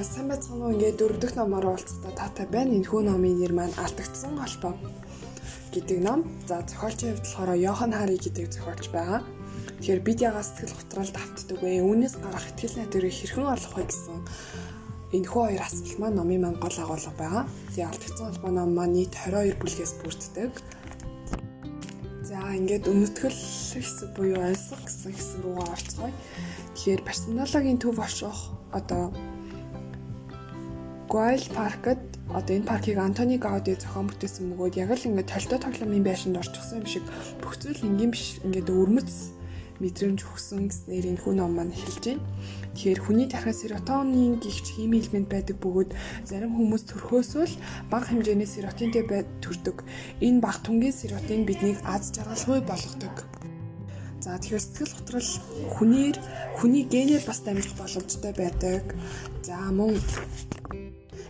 Сайн байцгаана уу ингээд дөрөв дэх номоор уулзахдаа таатай байна. Энэ хүү номын нэр маань Алдагдсан холбоо гэдэг ном. За зохиолчийн хувьд болохоор Йохан Хари гэдэг зохиолч байгаа. Тэгэхээр бид ягаа сэтгэл готролд автдаг вэ? Үүнээс гарах ихтгэл найдварыг хэрхэн олох вэ гэсэн энэ хүү хоёр асуулт маань номын маань гол агуулга байгаа. Тэгээ Алдагдсан холбоо ном маань нийт 22 бүлгээс бүрддэг. За ингээд өнөтгөл хэсэг буюу айлсгах гэсэн хэсэг рүүгээ орцгоё. Тэгэхээр персонологийн төв орших одоо Гойл паркад одоо энэ паркийг Антони Гауди зохион бүтээсэн бөгөөд яг л ингээд толтой тоглоомын байшинд орчихсон юм шиг бүх зүйл ингийн биш ингээд өрмөц мэдрэмж өгсөн гэснээр энэ хүн ном маань эхэлж байна. Тэгэхээр хүний тархинд серотонин гихч хими элемент байдаг бөгөөд зарим хүмүүс төрхөөсөө л бага хэмжээний серотинтэй төрдөг. Энэ бага түнгийн серотин биднийг аз жаргалгүй болгодог. За тэгэхээр сэтгэл готрол хүнээр хүний генээр бас дамжих боломжтой байдаг. За мөн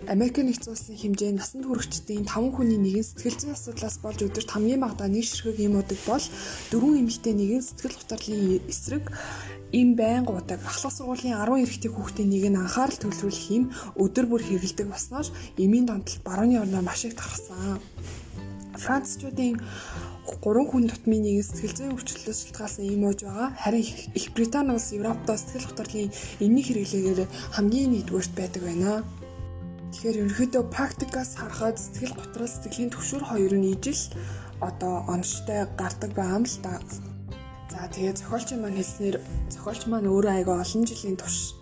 Америк нэгдсэн улсын хэмжээнд насанд хүрэгчдийн 5 хүний нэгэн сэтгэл зүйн асуудлаас болж өдөрт хамгийн багадаа нэг ширхэг юм удаг бол дөрвөн эмэгтэй нэгэн сэтгэл готрлын эсрэг им байнга удаг ахлах сургуулийн 10 эрэгтэй хүүхдийн нэг нь анхаарал төвлөрүүлэх юм өдөр бүр хэрэгэлдэг болсноос эмийн донтол барууны орноо маш их тархсан. Францчуудын 3 хүн тутмын нэгэн сэтгэл зүйн өвчлөлөөс шалтгаалсан юм ууж байгаа. Харин Их Британи улс Европтой сэтгэл готролын эмний хэрэглээгээр хамгийн нэгдүгээрт байдаг байна. Тэгэхээр ерөнхийдөө практикаас харахад сэтгэл готрол сэтгэлийн төвшөр хоёр нь ижил одоо онцтой гардаг байгаа юм л да. За тэгээ зохиолчийн маань хэлснээр зохиолч маань өөрөө айгаа олон жилийн турш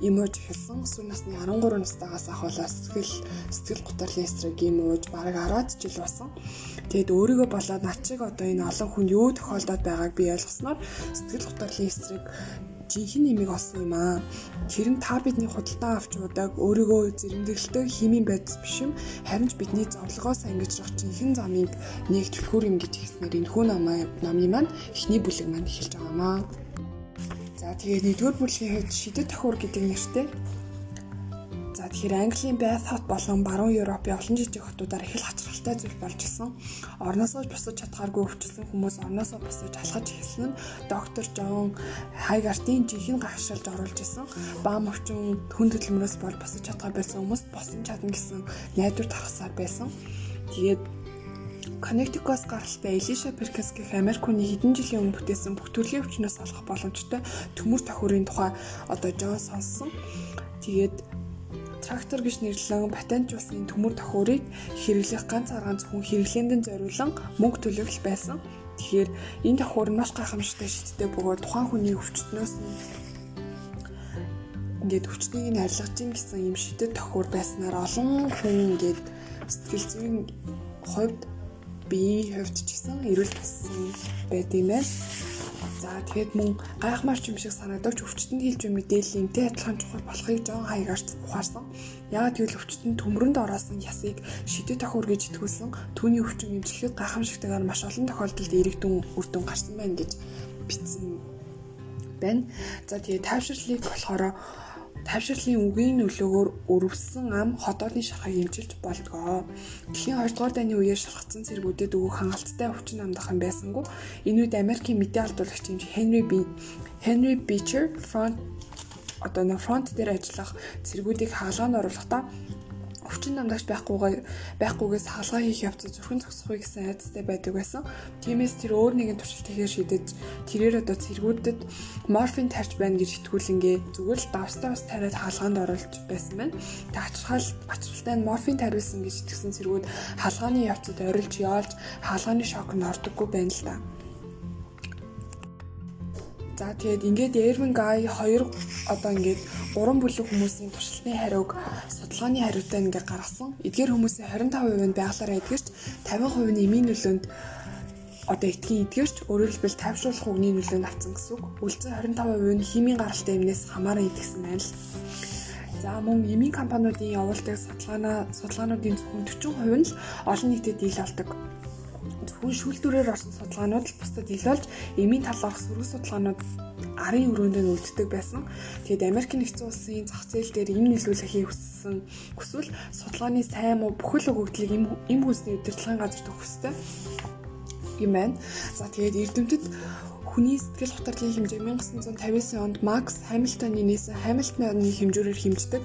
имууж эхэлсэн. Сүүн насны 13 настайгаас ахуулаад сэтгэл сэтгэл готрлын эсрэг имууж бараг 10 жил болсон. Тэгэд өөрийгөө болоод над чиг одоо энэ олон хүн юу тохиолдоод байгааг би ойлгосноор сэтгэл готрлын эсрэг жинхэнэ нэмийг олсон юм аа. Тэр нь та бидний худалдаа авч удаг өөрийгөө зэрэмдэглэдэг химийн байдас биш юм. Харин ч бидний зовлогоос ангижрах жинхэнэ замыг нэг түлхүүр юм гэж хэлснээр энэ хүн намын маань эхний бүлэг маань эхэлж байгаамаа. За тэгээд нэгдүгээр бүлгийн хувьд шидэт тохиур гэдэг нэртэй тэгэхээр Английн Bath Hot болон баруун Европын олон жижиг хотуудаар их л хачирхалтай зүйл болж исэн. Орноосоо босож чадхааргүй өвчлсөн хүмүүс орноосоо босож алхаж эхэлсэн нь доктор Жон Хайгартын жинхэнэ гашилж оруулж исэн. Баам өвчин хүн хөдөлмөрөөс бол босож чадгаа байсан хүмүүст босон чадна гэсэн найдвар тархасаар байсан. Тэгээд Connecticut-аас гаралтай Elisha Perkins гэх Америк хүний хэдэн жилийн өмнө бүтээсэн бүх төрлийн өвчнөөс олох боломжтой төмөр тохиурын тухай одоо Джон сонссон. Тэгээд трактор гэж нэрлэн патентжуулсан төмөр тохиурыг хэрэглэх ганц аргаан зөвхөн хэрэглээндээ зориулан мөнгө төлөх байсан. Тэгэхээр энэ тохиур нь маш гайхамшигтай шийдтэй бөгөөд тухайн хүний өвчтнөөс нь ингээд өвчтнийг нь арилгаж ийн гэсэн юм шидэт тохиур байснаар олон хүн ингээд сэтгэл зүйн хувьд биеийн хувьд ч гэсэн эрүүл болсон байд юм байна. За тэгэхэд мөн гайхмаарч юм шиг санагдавч өвчтөнд хэлж буй мэдээлэл энтэй адилхан чухал болохыг Жон Хайгарч ухаарсан. Яагаад гэвэл өвчтөнд төмрөнд ороосон ясыг шидэт тохиур гэж итгүүлсэн түүний өвчин эмчлэхэд гайхамшигтайгаар маш олон тохиолдолд эрэгдэн үр дүн гарсан байна гэж бичсэн байна. За тэгээ тайвширлыг болохоор Тайвширлын үгийн нөлөөгөөр өрөвсөн ам ходоодны шархыг эмчилж болдгоо. Дэлхийн 2 дугаар дайны үеэр шархацсан цэргүүдэд өгөх хангалттай өвчин амдах юм байсангүй. Энэ үед Америкийн мэдээ алдуулагч эмч Henry B. Henry Beecher front одоо нэ фронт дээр ажиллах цэргүүдийг хаалгаанд оруулахдаа өвчин намдагч байхгүйгээ байхгүйгээс хаалгаа хийх явцад зүрхэн зогсохгүй гэсэн айдастай байдаг байсан. Тиймээс тэр өөр нэгэн туршилт хийхээр шийдэж тэрээр одоо цэргүүдэд морфин тарьж байна гэж итгүүлэнгээ зүгээр л давстаа бас тариад хаалгаанд оруулж байсан байна. Тэг ачрал ачралтай нь морфин тариулсан гэж итгэсэн цэргүүд хаалгааны явцад орилж яолж хаалгааны шокнд ордоггүй байна л да. За тэгээд ингээд Erwin Guy хоёр одоо ингээд гурван бүлэг хүмүүсийн туршилтын хариуг судалгааны хариутай ингээд гаргасан. Эдгээр хүмүүсийн 25% нь байгалаараа эдгэрч 50% нь эмийн нөлөөнд одоо этгийн эдгэрч өөрөөр хэлбэл тайвшруулах үгний нөлөөнд авсан гэсэн үг. Үлдсэн 25% нь химийн гаралтай эмнээс хамааран идэгсэн байна л. За мөн эмийн компаниудын явуулдаг судалгаанаа судалгаануудын зөвхөн 40% нь л олон нийтэд ил Хүн шүүлтүүрээр орсон судалгаанууд л бусдад ил болж эмийн талаарх сөрөг судалгаанууд арын өрөөнд нь үлддэг байсан. Тэгэд Америк нэгдсэн улсын зах зээл дээр им нийлүүлэхийг хүссэн хүсвэл судалгааны сайн муу бүхэл өгөгдлийг им им хүнсний удирдлагын газарт өгөх ёстой юм байна. За тэгээд эрдэмтэд хүний сэтгэл хөдлөлийн хэмжээг 1959 онд Макс Хамилтоны нээсэн Хамилтоны хэмжүүрээр хэмждэг.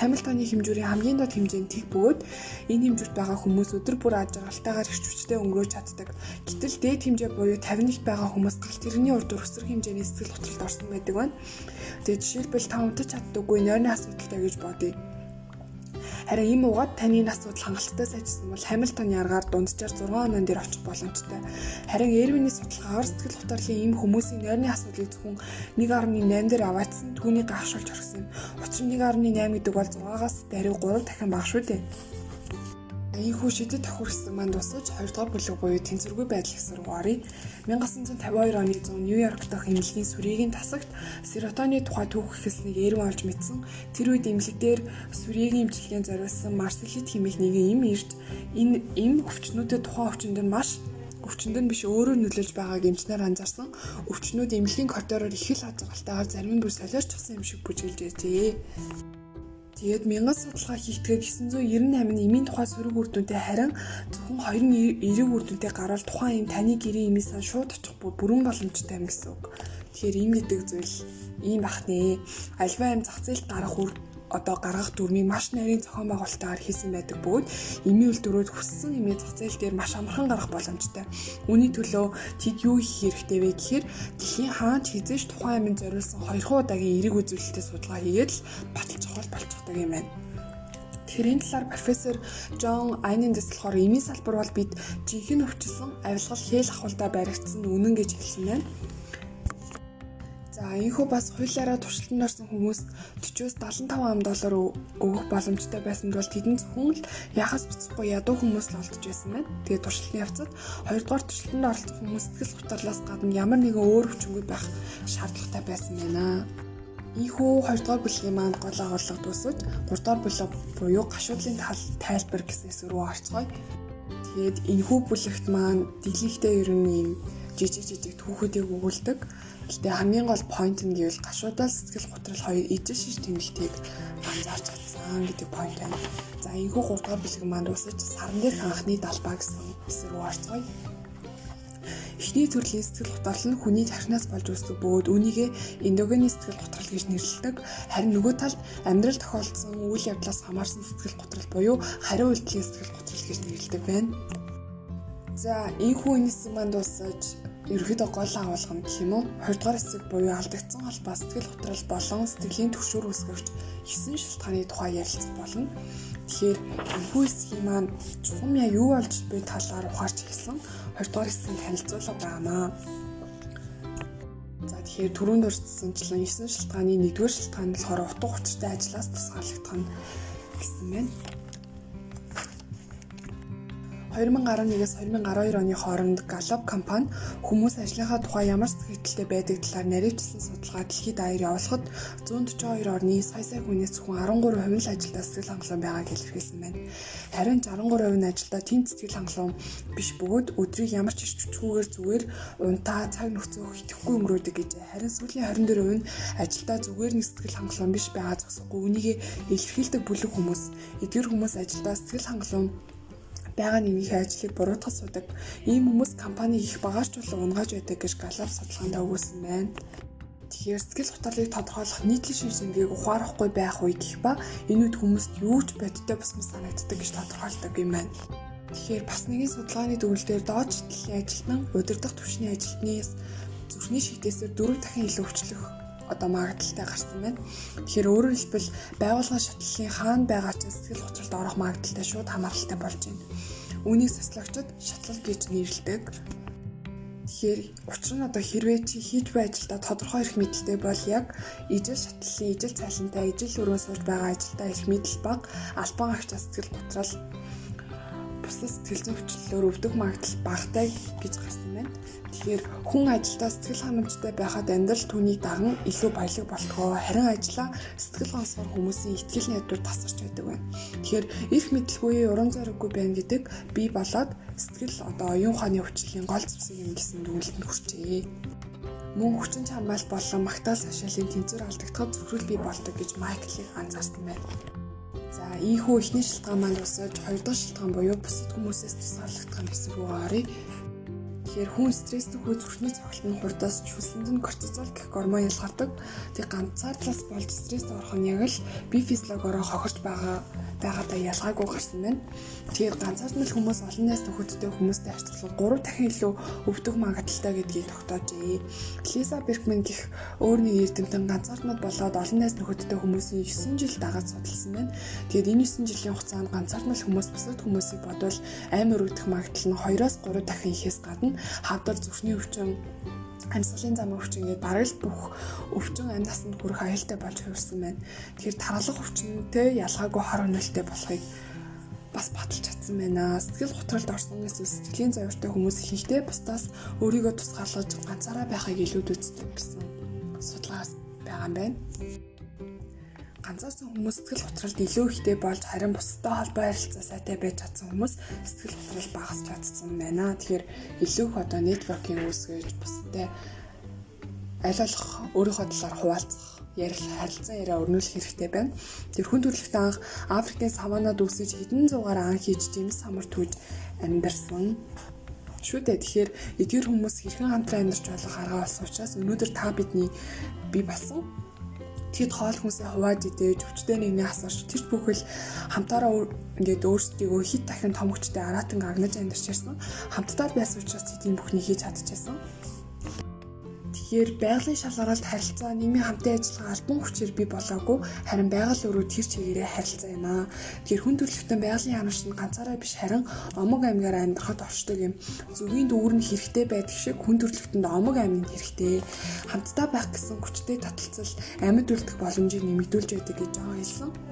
Хамилтоны хэмжүүрийн хамгийн доод хэмжээ нь тэг бөгөөд энэ хэмжүүрт байгаа хүмүүс өдөр бүр аж аргалтайгаар их хүчтэй өнгөрөөж чаддаг. Гэтэл дээд хэмжээ буюу 50-т байгаа хүмүүс галт тэрний урд өсвөр хэмжээний сэтгэл хөдлөлд орсон байдаг байна. Тэгээд жишээлбэл та унтаж чаддаггүй нойрны асуудалтай гэж бодъё Харин ийм угаад таны асуудал хангалттай сайжсан бол Хамилтоны аргаар дунджаар 6 онон дээр очих боломжтой. Харин Эрвиний судалгаагаар сэтгэл хөдлөлийн ийм хүмүүсийн нойрны асуудлыг зөвхөн 1.8 дээр аваадсан түүнийг гашуулж орхисон. Учир нь 1.8 гэдэг бол 6-аас даруй 3 дахин бага шүү дээ. Ийхүү шидэд тохирсон маань тусаж 2 дугаар бүлэг буюу тэнцвэргүй байдал их сургуурыг 1952 оны 100 Нью-Йорк дахь эмнэлгийн сүрийн тасагт серотоны тухай түүх ихэлснийг эргэн олж мэдсэн. Тэр үед эмнэлэг дээр сүрийн эмчилгээнд зориулсан марселит хэмээх нэгэн эм ирж энэ эм өвчнүүдэд тухайн өвчнөд нь маш өвчнөд нь биш өөрөө нөлөөлж байгааг эмчнэр анзаарсан. Өвчнүүд эмнэлгийн коридороор их л хазгалтайгаар зарим нь бүр солиорчсан юм шиг бүжгэлж байжээ. Тэгээд мянган судалгаа хийгдгээд 998 эмийн тухай сөрөг үр дүнтэй харин зөвхөн 29 үр дүнтэй гарвал тухайн эм таны гэрийн сан шууд очих бүрэн боломжтой юм гэсэн үг. Тэгэхээр ийм гэдэг зүйл ийм бах нэ. Альва эм зах зээлд гарах үр одоо гаргах дүрмийг маш нарийн зохион байгуулалтаар хийсэн байдаг бөгөөд эмийн үйлдвэрүүд хүссэн эмийн зах зээл дээр маш амархан гарах боломжтой. Үүний төлөө тэд юу хийх хэрэгтэй вэ гэхээр дэлхийн хаанч хизээш тухайн эмийн зориулсан 2 удаагийн эерэг үзүүлэлтэд судалгаа хийгээд л батал чухал болчихдог юм байна. Тэрийн талаар профессор Джон Айнендес болохоор эмийн салбар бол бид жинхэнэ өвчсөн авилгал хэл ахуйдаа баригдсан үнэн гэж хэлсэн байна. За энэхүү бас хуулиараа туршилтанд орсон хүмүүст 40-с 75 ам доллар өгөх боломжтой байсан бол тэдэнд зөвхөн л яхас буцахгүй ядуу хүмүүс л олдож байсан байна. Тэгээд туршилтын явцад 2 дугаар туршилтанд оролцох хүмүүс сэтгэл хөдлөлөөс гадна ямар нэгэн өөр өвчнүүд байх шаардлагатай байсан байна. Ийхүү 2 дугаар бүлгийн маань гол агуулга дуусаж 3 дугаар бүлэг буюу гашуудлын тайлбар гэснээс рүү орцгоё. Тэгээд энэхүү бүлэгт маань дэлхийдээ ер нь юм жижиг жижиг түүхүүдийг өгүүлдэг. Гэхдээ хамгийн гол point нь гэвэл гашуудал сэтгэл готрол хоёр ижил шиш тэмдэлтийг анзаарч чадсан гэдэг point байна. За энэхүү 3 дугаар бэлэг маань дуусаж саран дээрх анхны далбаа гэсэн рүү орцгоё. Эхний төрлийн сэтгэл готрол нь хүний тархинаас болж үүсдэг бөгөөд үүнийгээ эндогены сэтгэл готрол гэж нэрлэдэг. Харин нөгөө талд амьдрал тохиолдсон үйл явдлаас хамаарсан сэтгэл готрол буюу хариу үйлдэлийн сэтгэл готрол гэж нэрлэдэг байна. За энэхүү энэсэн маань дуусаж ерөөхдөө гол агуулга нь гэх юм уу 20 дугаар хэсэг буюу алдагдсан холбоо сэтгэл хөдлөл болон сэтгэлийн төвшөр үүсгэгч 9 шалтгааны тухай ярилцах болно. Тэгэхээр энэхүү хэсгийн маань чухам яа юу болж буй талаар ухаарч эхэлсэн 20 дугаар хэсгийн танилцуулга байнамаа. За тэгэхээр түрүүнд дурдсанчлан 9 шалтгааны 1-р шалтгаан болохоор утга учиртай ажлаас тусгаарлагдах нь гэсэн байна. 2011-ээс 2012 оны хооронд Gallup компани хүмүүс ажлынхаа тухай ямар сэтгэлдээ байдаг талаар нарийвчилсан судалгаа дэлхийд даяар явуулахад 142 орны сая сая хүнээс зөвхөн 13% нь л ажилдаа сэтгэл хангалуун байгааг илэрхийлсэн байна. Харин 63% нь ажилдаа тэнд сэтгэл хангалуун биш бөгөөд өдрийг ямар ч ичвчгүүгээр зүгээр унтаа цаг нөхцөө итгэхгүй өнгөрөөдөг гэж. Харин сүүлийн 24% нь ажилдаа зүгээр нэг сэтгэл хангалуун биш байгаа зогсохгүй үнийг илэрхийлдэг бүлэг хүмүүс. Эдгээр хүмүүс ажилдаа сэтгэл хангалуун байгаа нэмийнхээ ажлыг буруутгах судаг. Ийм хүмүүс компаниг их багаарчлуулан унгааж байдаг гэж галап судалгаанд өгүүлсэн байна. Тэгэхээр сэтгэл хөдлөлийг тодорхойлох нийтлэг шин шингээг ухаарахгүй байх үе гэх ба энэ үед хүмүүст юу ч бодиттой бусмас санагддаг гэж тодорхойлдог юм байна. Тэгэхээр бас нэгэн судалгааны дүгнэлтээр доод шитлэлийн ажилтнан удирдах түвшний ажилтнаас зүрхний шигтээсээр дөрөв дахин илүү өвчлөх одоо магадaltaй гарсан байна. Тэгэхээр өөрөөр хэлбэл байгууллагын шатлалын хаана байгаа ч сэтгэл хөдлөлд орох магадaltaй шууд хамааралтай болж байна. Үүнийг социологчид шатлал гэж нэрлэдэг. Тэгэхээр учир нь одоо хэрвээ чи хийж буй ажилдаа тодорхой эрх мэдэлтэй бол яг ижил шатлалын ижил цайлантай ижил өрөө сууж байгаа ажилдаа эрх мэдэл баг албан агч сэтгэл готрал бусад сэтгэл зүйн хүчлэлээр өвдөх магадлал багатай гэж гарсан байна. Тэгэхээр хүн ажилдаа сэтгэл ханамжтай байхад амьдрал түүний даган илүү баялаг болтгоо харин ажиллаа сэтгэл гонсгор хүмүүсийн ихтгэл найдвар тасарч байдаг байна. Тэгэхээр их мэдлгүй уран зориггүй байна гэдэг бий болоод сэтгэл одоо оюун ухааны өвчлөлийн гол зэвсэг юм гэсэн дүгнэлтэнд хүрчээ. Мөн хүчин чармайл болон магтаал сашаалын тэнцвэр алдагдахад зөвхөн бий болдог гэж Майклыг анзаарсан байна. За ийхүү ихний шалтгаан маань усаж хоёр дахь шалтгаан буюу бусад хүмүүсээс тусгаарлагдах хэсэг рүү оръё. Тэгэхээр хүн стресстэй хүү зүрхний цогцолт нь хурдаас чүлсэнд нь кортизол гэх гормон ялгардаг. Тэг ганцаардлаас болж стресст орох нь яг л бие физиологиороо хохирч байгаа байгаадаа ялгаагүй гарсан байна. Тэгэхээр ганцаардмал хүмүүс олон найз нөхөдтэй хүмүүстэй харьцуулбал 3 дахин илүү өвдөх магадaltaй гэдгийг тогтоожээ. Лиза Беркман гэх өөр нэг эрдэмтэн ганцаардмал болоод олон найз нөхөдтэй хүмүүсийн 9 жил дагаад судалсан байна. Тэгээд энэ 9 жилийн хугацаанд ганцаардмал хүмүүс бусад хүмүүсийг бодвол амар өвдөх магадлал нь 2-оос 3 дахин ихээс гадна хавдар зүрхний өвчин амьсгалын зам өвчин гэдэг бараг л бүх өвчин амь насанд хүрэх аюултай болж хувирсан байна. Тэгэхээр тархалах өвчнөдөө ялгаагүй хор хөнөөлтэй болохыг бас баталж чадсан байна. Сэтгэл готролд орсон эсвэл сэтгэлийн зовёртой хүмүүс ихэнхдээ бусдаас өөрийгөө тусгаарлаж ганцаараа байхыг илүүд үздэг гэсэн судалгаас байгаа юм байна ганцаарсан хүмүүс сэтгэл готролд илүү ихтэй болж харин бусдад холбоо харилцаа сайтай байж чадсан хүмүүс сэтгэл готрол багасч чадсан байна. Тэгэхээр илүү их одоо нэтворкинг үүсгэж бусдад аль болох өөрийнхөө талаар хуваалцах ярил харилцан яриа өрнүүлэх хэрэгтэй байна. Тэр хүн төрөлхтөн анх Африкийн саванад үсэж хэдэн зуугаар ан хийж жимс самар түүж амьдарсан шүү дээ. Тэгэхээр эдгээр хүмүүс хэрхэн хамтран амьдарч болох арга болсон учраас өнөөдөр та бидний бий болсон Тэгэд хоол хүнсээ хувааж идэж өвчтэй нэгний асарч тэр бүхэл хамтаараа ингээд өөрсдийгөө хит дахин том хүчтэй аратан агнаж амьдарч ирсэн. Хамтдаа байсан учраас тийм бүхнийг хийж чадчихсан. Тэгэхээр байгалийн шалгаралт харилцаа нийгмийн хамтын ажиллагаа альбан хүчээр бий болоогүй харин байгаль өрөө тэр чигээрээ харилцаа юм аа. Тэгэхээр хүн төрөлхтөн байгалийн ханагч нь ганцаараа биш харин омог аймгаар амьдрахад оршдог юм. Зүгийн дүүр нь хэрэгтэй байдаг шиг хүн төрөлхтөнд омог аймын хэрэгтэй. Хамтдаа байх гэсэн хүчтэй таталцал амьд үлдэх боломжийг нэмэгдүүлж байдаг гэж байгаа хэлсэн.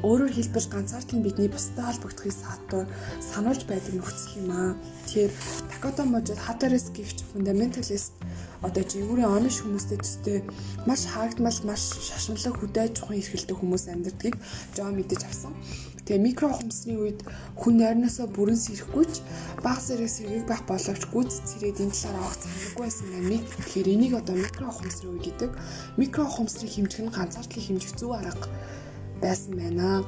Өөрөөр хэлбэл ганцаард нь бидний бусдад холбогдохыг саатуу сануулж байдаг нөхцөл юм аа. Тэгэхээр Такото Можид Хатарес гихч фундаменталист одоо жигүүрийн онош хүмүүстэй төстэй маш хаагдмал маш шашинлаг хүдэж чухал эрхэлдэг хүмүүс амьдардгийг жоо мэдэж авсан. Тэгээ микро ухамсны үед хүн нойрноосоо бүрэн сэрэхгүй ч баг зэрэг сэргийг байх боловч гүз цэрээд энэ талаар авах цаггүй байсан байна. Тэгэхээр энийг одоо микро ухамсны үе гэдэг. Микро ухамсны хэмжих нь ганцаардлын хэмжих зөв арга байсан байна.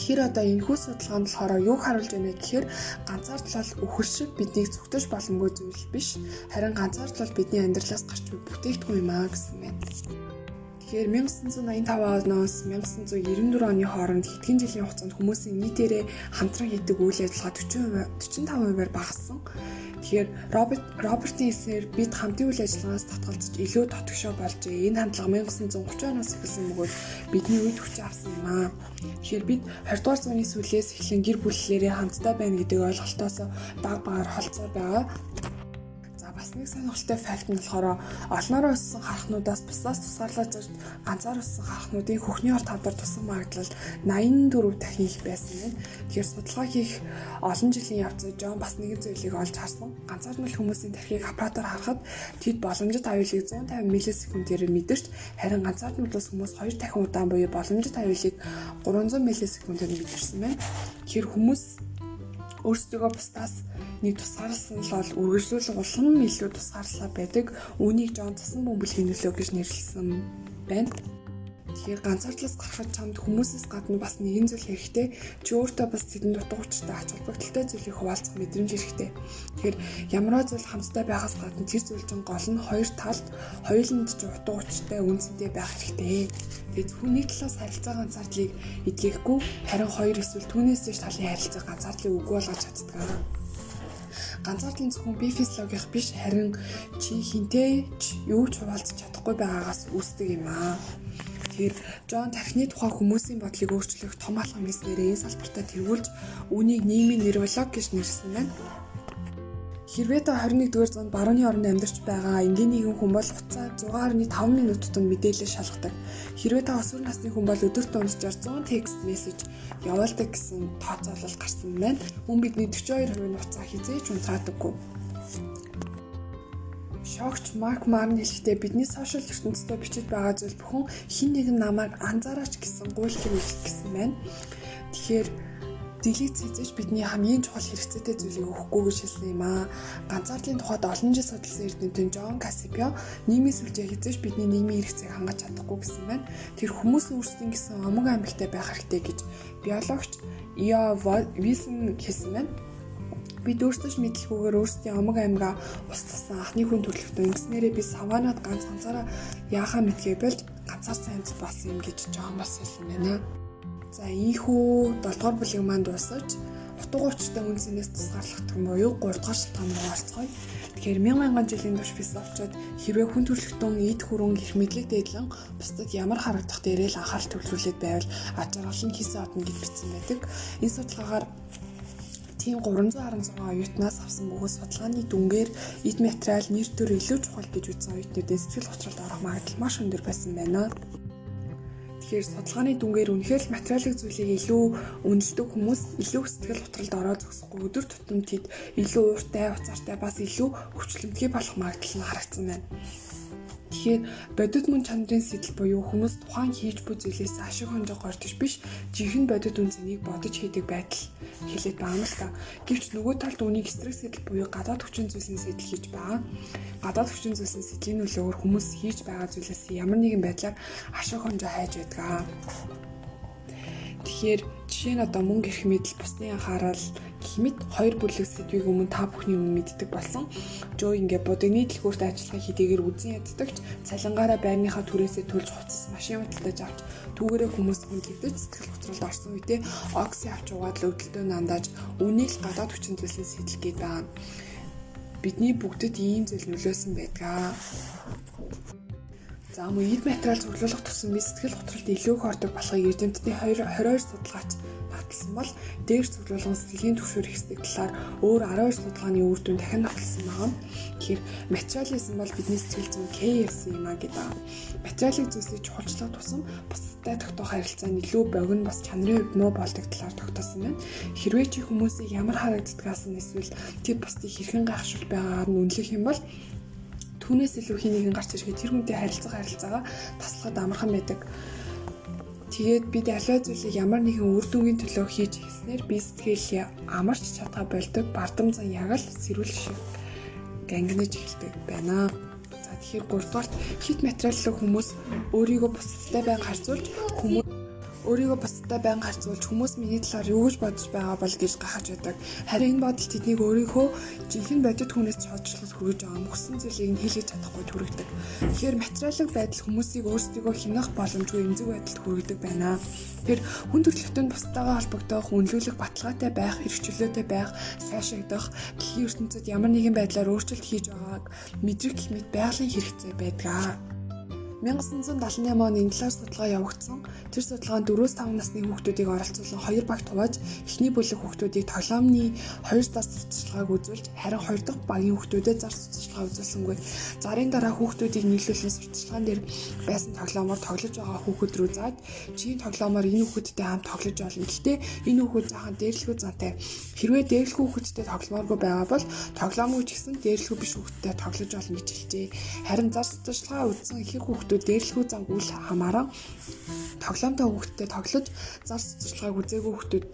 Тэгэхээр одоо энэхүү судалгаанд болохоор юу харуулж байна гэхээр ганцаардлал өхөр шиг биднийг зүгтэж боломгүй зүйл биш. Харин ганцаардлал бидний амьдралаас гарч буй бүтээгдэхүүн юм аа гэсэн байна. Тэгэхээр 1985 оноос 1994 оны хооронд хэдхэн жилийн хугацаанд хүмүүсийн нийтээрээ хамтран хийдэг үйл ажиллагаа 40% 45%-аар багассан. Тэгэхээр Роберт Робертын хэлснээр бид хамтын үйл ажиллагаас татгалзаж илүү тотгошоо болжээ. Энэ хандлага 1930 оноос эхэлсэн бөгөөд бидний үед хүч авсан юм аа. Тэгэхээр бид 20 дугаар зууны сүүлээс эхлэн гэр бүллэрээ хамтдаа байна гэдэг ойлголтоос баг багаар холцоор байгаа бас нэг сонирхолтой факт нь болохоор олноороо өссөн харахнуудаас бусдаас тусгаарлаж ганцаар өссөн харахнуудын хөхний орт хавдар тусан магадлал 84 дахин их байсан юм. Тэгэхээр судалгаа хийх олон жилийн явцад Жон бас нэгэн зүйлийг олж харсан. Ганцаар нь хүмүүсийн тархийг аппаратаар харахад тэд боломжит аюулыг 150 миллисекундээр мэдэрч харин ганцаар нь хүмүүс 2 дахин удаан буюу боломжит аюулыг 300 миллисекундээр мэдэрсэн байна. Тэгэхээр хүмүүс өөрсдөө бусдаас нэг тусгаарласан л бол үргэлжлүүлэн улам илүү тусгаарлаа байдаг. Үүнийг Жон цасан бөмбөлгийн нөлөө гэж нэрлэсэн байна. Тэгэхээр ганцаардлаас гарахад чамд хүмүүсээс гадна бас нэгэн зүйл хэрэгтэй. Чи өөртөө бас тэдэнд дутуу хүчтэй ач холбогдолтой зүйлийг хуваалцах мэдрэмж хэрэгтэй. Тэгэхээр ямар зүйл хамтдаа байгаас гадна тэр зүйлийн гол нь хоёр талд хоёуланд ч дутуу хүчтэй үнцэнтэй байх хэрэгтэй. Тэгээд хүний талаас харилцаа ганцаардлыг эдгэхгүй харин хоёр эсвэл түүнээс дэш талын харилцаа ганцаардлыг үгүй болгож чаддаг ганцаардлын зөвхөн бие физиологийнх биш харин чи хинтэй ч юу ч хуваалцах чадахгүй байгаагаас үүсдэг юм аа. Тэгэхээр Джон тархины тухай хүмүүсийн бодлыг өөрчлөх том алхам хийснээр энэ салбартаа тэргүүлж үүнийг нийгмийн нейролог гэж нэрсэн байна. Хэрвээ та 21-р зуунд барууны орнд амьдарч байгаа энгийн нэгэн хүн бол хугацаа 6.5 минут тутам мэдээлэл шалгадаг. Хэрвээ та өсвөр насны хүн бол өдөрт дунджаар 100 текст мессеж явуулдаг гэсэн тооцоолол гарсан байна. Мөн бидний 42% нь хугацаа хизээж унтраадаггүй. Шогч Марк Марн хэлэхдээ бидний сошиал ертөнцийн бичиж байгаа зүйл бүхэн хин нэгэн намайг анзаараач гэсэн гуйл хэлэх гэсэн байна. Тэгэхээр Дэлийг цэцэж бидний хамгийн чухал хэрэгцээтэй зүйлийг өгөхгүй гэж хэлсэн юм аа. Ганцаардлын тухайд олон жил судалсан эрдэмтэн Джон Касипио нийгмийн сүлжээ хязгаарч бидний нийгмийн хэрэгцээг хангаж чадахгүй гэсэн байна. Тэр хүмүүсийн өөрсдийн гэсэн омог амьгтай байх хэрэгтэй гэж биологч Ио Вилсон хэлсэн байна. Бид өөрсдөө мэдлгүйгээр өөрсдийн омог аймгаа устгасан анхны хүн төрөлхтөн ингэснээрээ би саванад ганц ганцаараа яахаа мэдгээ болж ганцаар сайн болсон юм гэж жоон бас хэлсэн байна. За ийхүү 7 дугаар бүлэг маань дуусаж утга учиртай үнсэнээс тусгаарлах юм буюу 3 дугаар шалтгаан руу орцгоё. Тэгэхээр мянган жилийн турш философчид хэрвээ хүн төрөлхтөн эд хөрөнгө их мэдлэг дэдлэн бусдад ямар харагдах дээрээ л анхаарал төвлөрүүлээд байвал аж аргал нь хийсэн одно гэж бичсэн байдаг. Энэ судалгаагаар тийм 316 оюутнаас авсан бөгөөд судалгааны дүнгээр эд материал нэр төр илүү чухал гэж үзсэн оюутнуудын сэтгэл готролд орох магадлал маш өндөр байсан байна. Тэгэхээр судалгааны дүнгээр үнэхээр л материалын зүйлийг илүү үнэлдэг хүмүүс илүү сэтгэл готролд ороо зогсохгүй өдөр тутам тэд илүү ууртай, уцаартай бас илүү хүчлэмтгий болох магадлал нь харагдсан байна. Тэгэхээр бодит мөн чанарын сэтэл буюу хүмүүс тухайн хийж буй зүйлээс ашиг хонжоо гортож биш жинхэнэ бодит үнцнийг бодож хийдэг байдал хэлээд байгаа юм л та. Гэвч нөгөө талд үнийг эсрэг сэтэл буюу гадаад хүчин зүйлсийн сэтэл хийж байгаа. Гадаад хүчин зүйлсийн сэтлийн нөлөөр хүмүүс хийж байгаа зүйлээс ямар нэгэн байдлаар ашиг хонжоо хайж байдаг. Тэгэхээр жишээ нь одоо мөнгө эрх мэдэл бусны анхаарал хэмэд хоёр бүлэг сэдвийг өмнө та бүхний өмнө мэддэг болсон. Жоо ингээ будагны дэлгүүрт ажиллагаа хийдийгээр үзэн яддагч цалингаараа байрныхаа түрээсээ төлж хуцас машин худалдаж авч түүгээрээ хүмүүс хүндэгдэж сэтгэл готролд орсон үедээ окси авч угаад л өвдөлтөө нандааж үнийг л гадаад хүчин зүйлсийн сэтэл гээд байгаа. Бидний бүгдэд ийм зүйл нөлөөсөн байдгаа. За мөн эд материал цуглуулах тусам сэтгэл готролд илүү их ордог болохыг эрдэмтдийн 22 судалгаач баталсан бол дээр цуглуулгын сэтгэлийн түвшүүр хэсэг талаар өөр 12 судалгааны үр дүн дахин баталсан байгаа. Тэгэхээр материализм бол бидний сэтгэл зүйн KFC юм а гэдэг. Материалын зүйлсийг чухалчлах тусам бусдад тогтоох харилцаа нь илүү богино бас чанарын хувьд муу болдог талаар тогтоосон байна. Хэрвээ чи хүмүүсийг ямар харагддгаас нь эсвэл тэр бусдыг хэрхэн гайхшуул байгаагаар нь үнэлэх юм бол түүнээс илүү хий нэгэн гарч ирэхэд тэр хүнтэй харилцах харилцаагаа таслахад амархан байдаг. Тэгээд бид аливаа зүйлийг ямар нэгэн үр дүнгийн төлөө хийж хэлснээр би сэтгэл амарч чадгаа болдог бардам зан яг л сэрүүл шиг гангинаж эхэлдэг байна. За тэгэхээр 3 дугаарт хит материаллог хүмүүс өөрийгөө бусдтай байнга харьцуулж хүмүүс өөрийгөө бусдад байнга харьцуулж хүмүүс миний талаар юу гэж бодож байгаа бол гэж гахаж байдаг. Харин энэ бодол тэднийг өөрийнхөө жинхэнэ бодит хүнээс цоцчлол хүргэж байгаа мөсөн зүйлийг нь хэлж чадахгүй төрөгдөг. Тэгэхээр материалын байдал хүмүүсийг өөрсдийгөө хянах боломжгүй эмзэг байдалд хүргэдэг байна. Тэр хүн төрөлхтөнд бусдаагаа холбогдох, үнэлүүлэх баталгаатай байх, эрхчлөөтэй байх, сайшаагдах, дэлхийн ертөнцид ямар нэгэн байдлаар өөрчлөлт хийж байгааг мэдрэх мэд байгалийн хэрэгцээ байдаг. 1978 он энэ талаар судалгаа явагдсан. Тэр судалгаанд 4-5 насны хүүхдүүдийг оролцуулан хоёр багт хувааж эхний бүлэг хүүхдүүдийг тоглоомны хоёр зар цэцэрлэгааг үзүүлж харин хоёр дахь багийн хүүхдүүдэд зар цэцэрлэгаа үзүүлсэнгүй. Зарын дараа хүүхдүүдийг нийлүүлэн сурталчилгаан дээр байсан тоглоомоор тоглож байгаа хүүхэд рүү зааж чи тоглоомоор энэ хүүхэдтэй хамт тоглож болно. Гэхдээ энэ хүүхэд заахан дээрлэхүү зантай. Хэрвээ дээрлэхүү хүүхэдтэй тоглоомооргүй байгаа бол тоглоомгүй ч гэсэн дээрлэхүү биш хүүхэдтэй тоглож болно гэж хэлжээ. Харин зар цэцэрлэгаа үзсэн ихэнх хүүхэд хүүхдүүд дээрлэхүү зам үл хамааран тоглоомтой хүүхдтэй тоглож зар цэцэрлэгааг үзээгүй хүүхдүүд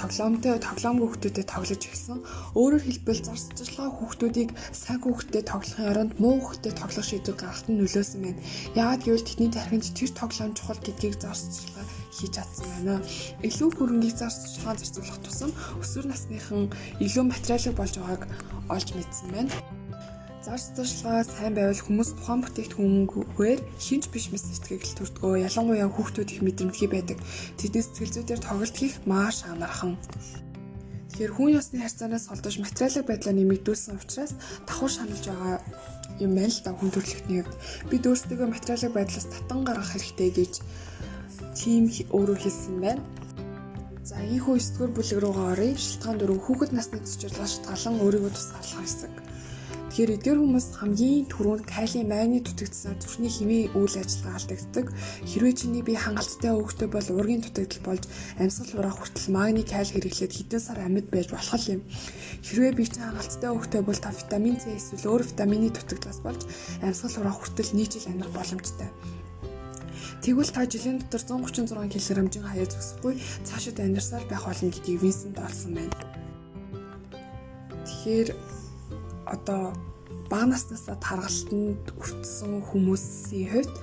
тоглоомтой тоглоомгүй хүүхдүүдэд тоглож ирсэн. Өөрөөр хэлбэл зар цэцэрлэгаа хүүхдүүдийг сайн хүүхдтэй тоглохын оронд муу хүүхдтэй тоглох шийдвэр гаргахад нь нөлөөсөн байна. Яагаад гэвэл тэдний тархинд тэр тоглоом чухал гэдгийг зар цэцэрлэгаа хийж чадсан байна. Илүү хөрөнгийг зар цэцэрлэгаан зарцуулах тусам өсвөр насныхан илүү материалыг болж байгааг олж мэдсэн байна. Зарц туршлагаа сайн байвал хүмүүс тухайн бүтээгдэхүүнгээр хинч биш мэс сэтгэл төрдгөө. Ялангуяа хүүхдүүд их мэдрэмтгий байдаг. Тэдний сэтгэл зүйдээр тоглолт хийх маш амархан. Тэгэхээр хүн ёсны харьцаанаас холдож материалын байдлаа нэмэгдүүлсэн учраас давхар шаналж байгаа юм байна л да хүн төрөлхтний хувьд. Бид өөрсдөө материалын байдлаас татан гаргах хэрэгтэй гэж тийм өөрөө хэлсэн байна. За ийхүү 9 дугаар бүлэг рүүгээ оръё. Шилтгаан 4 хүүхэд насны цэцэрлэг шалтгаалan өөрийгөө тусгаарлах хэсэг. Тэгэхээр эдгээр хүмүүс хамгийн түрүүнд калиум, магний дутагдсанаар зүрхний хэмээ үйл ажиллагаа алдагддаг. Хэрвээ чиний бие хангалттай өвөгтэй бол ургийн дутагдал болж амьсгал ураа хүртэл магний каль хэрэглээд хэдэн сар амьд байж болох юм. Хэрвээ бие чинь хангалттай өвөгтэй бол та витамин С эсвэл өөр витамины дутагдлаас болж амьсгал ураа хүртэл нийжил амьдрах боломжтой. Тэгвэл та жилийн дотор 136 кг хэмжээ хаяа зөксөхгүй цаашид амьдарсаар байх болно гэдгийг Винсент олсон байна. Тэгэхээр одоо бага наснасаа таргалтанд өртсөн хүмүүсийн хувьд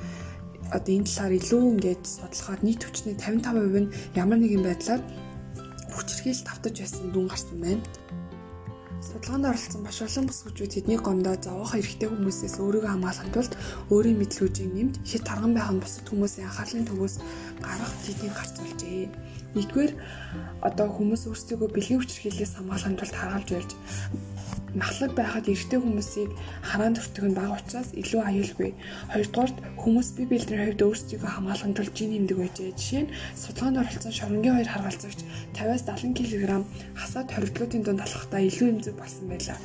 одоо энэ талаар илүү ингээд судлахаар нийт хүчний 55% нь ямар нэгэн байдлаар хүчрхийл тавтаж байсан дүн гарсан байна. Судалгаанд оролцсон маш олон бүсгүүчүүд тэдний гомдоо зовоох эрэгтэй хүмүүсээс өөрийгөө хамгаалахын тулд өөрийн мэдлгүүдийг нэмж хит тарган байх нь бусад хүмүүсийн анхаарлын төвөөс гарах тэднийг гарцуулжээ. Нэгдүгээр одоо хүмүүс өөрсдөө бэлгийн хүчирхийллээс хамгаалахын тулд харгалж байлж махлаг байхад эрэгтэй хүмүүсийг хараан төртөг нь бага учраас илүү аюулгүй. Хоёрдугаарт хүмүүс бие биедрийн хувьд өөрсдийгөө хамгаалахын тулд жин нэмдэг байжээ. Жишээ нь судалгаанд оролцсон шоронгийн хоёр харгалзагч 50-70 кг хасаад хоригдлуудын дунд алхахдаа илүү эмзэг болсон байлаа.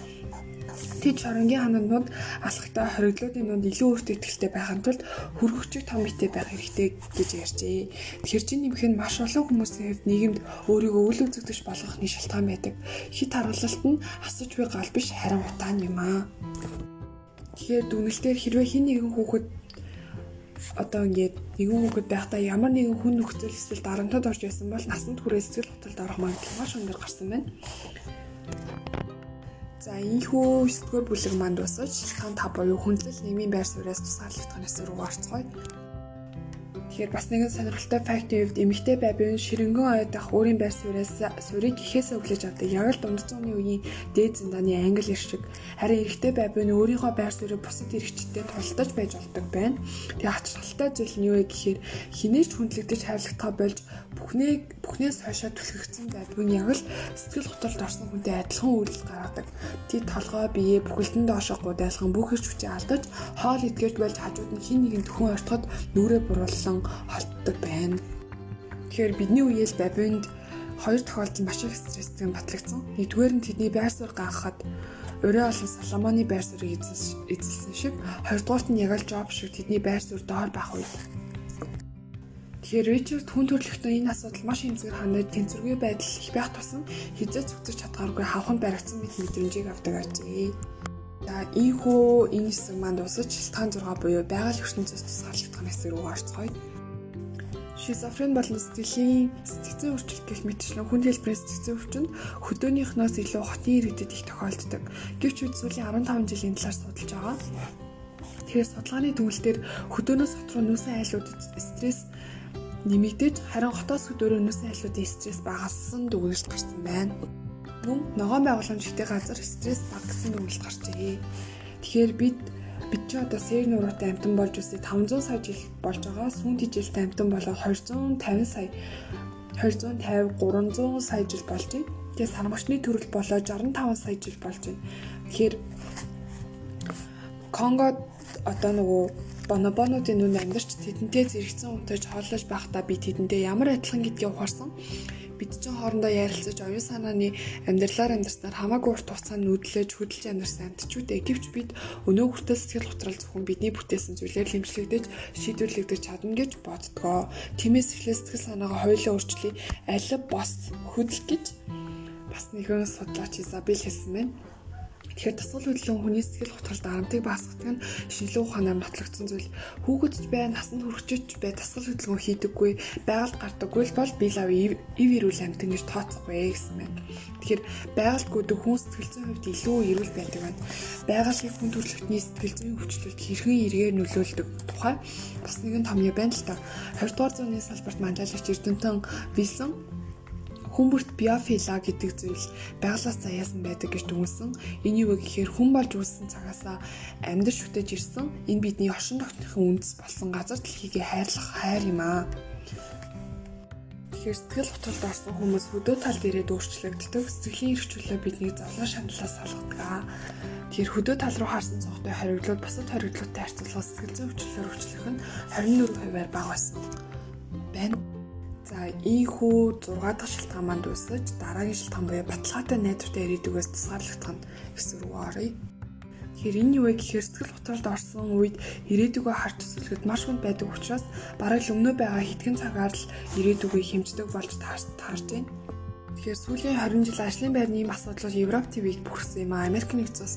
Тэд шоронгийн ханандууд алхахдаа хориглоодын дунд илүү өөртөө ихтэй байхын тулд хөргөгчийг том битэй байх хэрэгтэй гэж ярьжээ. Тэгэхээр чинь нэмэх нь маш олон хүмүүсийн хувьд нийгэмд өөрийгөө үл үзэгдэж болгохны шалтгаан байдаг. Хит харгалалт нь асууж буй гал биш харин утаан юм аа. Тэгэхээр дүнэлтээр хэрвээ хин нэгэн хүүхэд одоо ингээд нэгэн хүүхэд байхдаа ямар нэгэн хүн нөхцөл эсвэл дарамтад орж байсан бол насанд хүрээ сэтгэл хөдлөлд орох магадлал маш өндөр гарсан байна. За ийхүү 9 дугаар бүлэг манд дуусаж шилхэн та буюу хүндлэл нийгмийн байр сууриас тусгаарлагдахнаас руу гарцгаая. Тэгэхээр бас нэгэн сонирхолтой фактын хувьд эмэгтэй байбын ширэнгэн ойдох өөрийн байр сууриас суурийг ихээс өглөж авдаг. Яг л дунд зууны үеийн дээд зэндааны англи иршиг. Харин эрэгтэй байбын өөрийнхөө байр суурийг бусад эрэгчтэй тулдаж байж болдог байна. Тэгээ ачаалттай зүйл нь юу вэ гэхээр хинээч хүндлэгдэж хайрлагдхаа болж бүхнийг бүхнээс хойшоо түлхэгдсэн байдгүй яг л сэтгэл готолд орсон хүнтэй адилхан үйлдэл гаргадаг. Тэд толгой биеэ бүхэлдэн доошоо гудайлган бүх эрч хүчээ алдаж хоол идгэж болж хажууд нь хин нэгэн төхөн ортоход нүрээ буруулсан холддог байна. Тэгэхээр бидний үеэл бабинд хоёр тохиолдолд маш их стресстэй батлагдсан. Нэгдүгээр нь тэдний байр суурь ганхахад Өрөө олон Соломоны байр суурийг эзэлсэн шиг хоёрдугаарт нь яг л Жоб шиг тэдний байр суурь доор байх үед Тэгэхээр Ричард хүн төрөлхтөн энэ асуудал маш хэмзгээр хандаж тэнцвэргүй байдал их байх тусам хизээ зүгтэж чадгааргүй хавханд баригдсан мэт мэдрэмжийг авдаг ажээ. За ийхүү энэ хэсэг маань дуусаж шилтгаан 6 буюу байгаль ертөнцөөс тусгаарлагдах хэсэг рүү орцгоё. Шизофрен болон сэтгэлийн сэтгцэн өөрчлөлт гэх мэтчлэн хүн хэлбэрийн сэтгцэн өвчнөд хөдөөнийхнөөс илүү хотын иргэдэд их тохиолддог. Гэвч бид сүүлийн 15 жилийн талаар судалж байгаа. Тэгэхээр судалгааны төвлөлтөөр хөдөөнөөс хот руу нүүсэн айлууд стресс нэмэгдэж харин хотоос өдөөрөөс айлуудын стресс багассан дүгнэлт гарсан байна. Мөн ногоон байгууламжтай газар стресс багассан дүгнэлт гарчээ. Тэгэхээр бид бид ч одоо сэр нуруутай амтан болж үсээ 500 сая жил болж байгаа. Сүүн тижилтэй амтан болоо 250 сая 250 300 сая жил болж байна. Тэгээ сармагчны төрөл болоо 65 сая жил болж байна. Тэгэхээр Конгод одоо нөгөө бонобонуудын нүнд амьдарч тэдэнтэй зэрэгцэн унтаж хооллож байхдаа би тэдэндээ ямар адилхан гэдгийг ухаарсан. Бид ч хоорондоо ярилцаж оюун санааны амьдралаар амьдарснаар хамаагүй урт хугацаанд нүдлэж хөдөлж амьдарсан амьтчүүдээ гэвч бид өнөө хүртэл сэтгэл готрол зөвхөн бидний бүтээсэн зүйлээр хэмжлэгдэж шийдвэрлэгдэж чадна гэж боддгоо. Тиймээс эхлээ сэтгэл санаагаа хоёулаа өөрчлөе. Алив бос хөдөл гэж бас нэгэн судлаач Изабель хэлсэн байна. Тэгэхээр дасгал хөдлөн хүний сэтгэл готролд дарамтыг багасгадаг нь шинжилгээ ухаанаар нотлогдсон зүйл. Хүүхэдч бай, насанд хүрэгчч бай дасгал хөдлөн хийдэггүй, байгальд гардаггүй л бол бие лав ив ирүүл амтан гэж тооцохгүй гэсэн байна. Тэгэхээр байгальд гүдэг хүн сэтгэл зүйн хувьд илүү эрүүл байдаг байна. Байгалийн хүн төрөлхтний сэтгэл зүйн өвчлөлт хэрхэн эргээр нөлөөлдөг тухай бас нэгэн том юм байна л та. 20 дугаар зууны салбарт манлайлагч Эрдэнтэн Вилсон Хүмүүрт биофила гэдэг зүйл байгалаас заяасан байдаг гэж дүгнсэн. Энэ юу гэхээр хүн болж үүссэн цагаасаа амьдарч үтэж ирсэн энэ бидний оршин тогтнохын үндэс болсон газар дэлхийгээ хайрлах хайр юм аа. Тэгэхээр сэтгэл готролд орсон хүмүүс хөдөө тал дээрээ өөрчлөгддөг. Сэтгэлийн эрхчлөлөө бидний зовлон шаналлаас салгадаг. Тэгэхээр хөдөө тал руу харсан цогтой хориглоод бусад хориглолттой харьцуулахад сэтгэл зүйн өвчлөлөөр өвчлөх нь 24%-аар бага байсан. За ийхүү 6 дахь шилтгаан манд үсэж дараагийн шилтгаан буюу баталгаатай найдвартай ирээдүгээс тусгаарлагдах нь гэсэн рүү оръё. Тэгэхээр энэ юу вэ гэхээр сэтгэл готролд орсон үед ирээдүгөө харж төсөлгөд маш хүнд байдаг учраас бараг л өмнөө байгаа хэдхэн цагаар л ирээдүгөө хэмждэг болж таарж байна. Тэгэхээр сүүлийн 20 жил ажлын байрны ийм асуудлууд Европ ТV-г бүрхсэн юм а. Америк нэгдсэн улс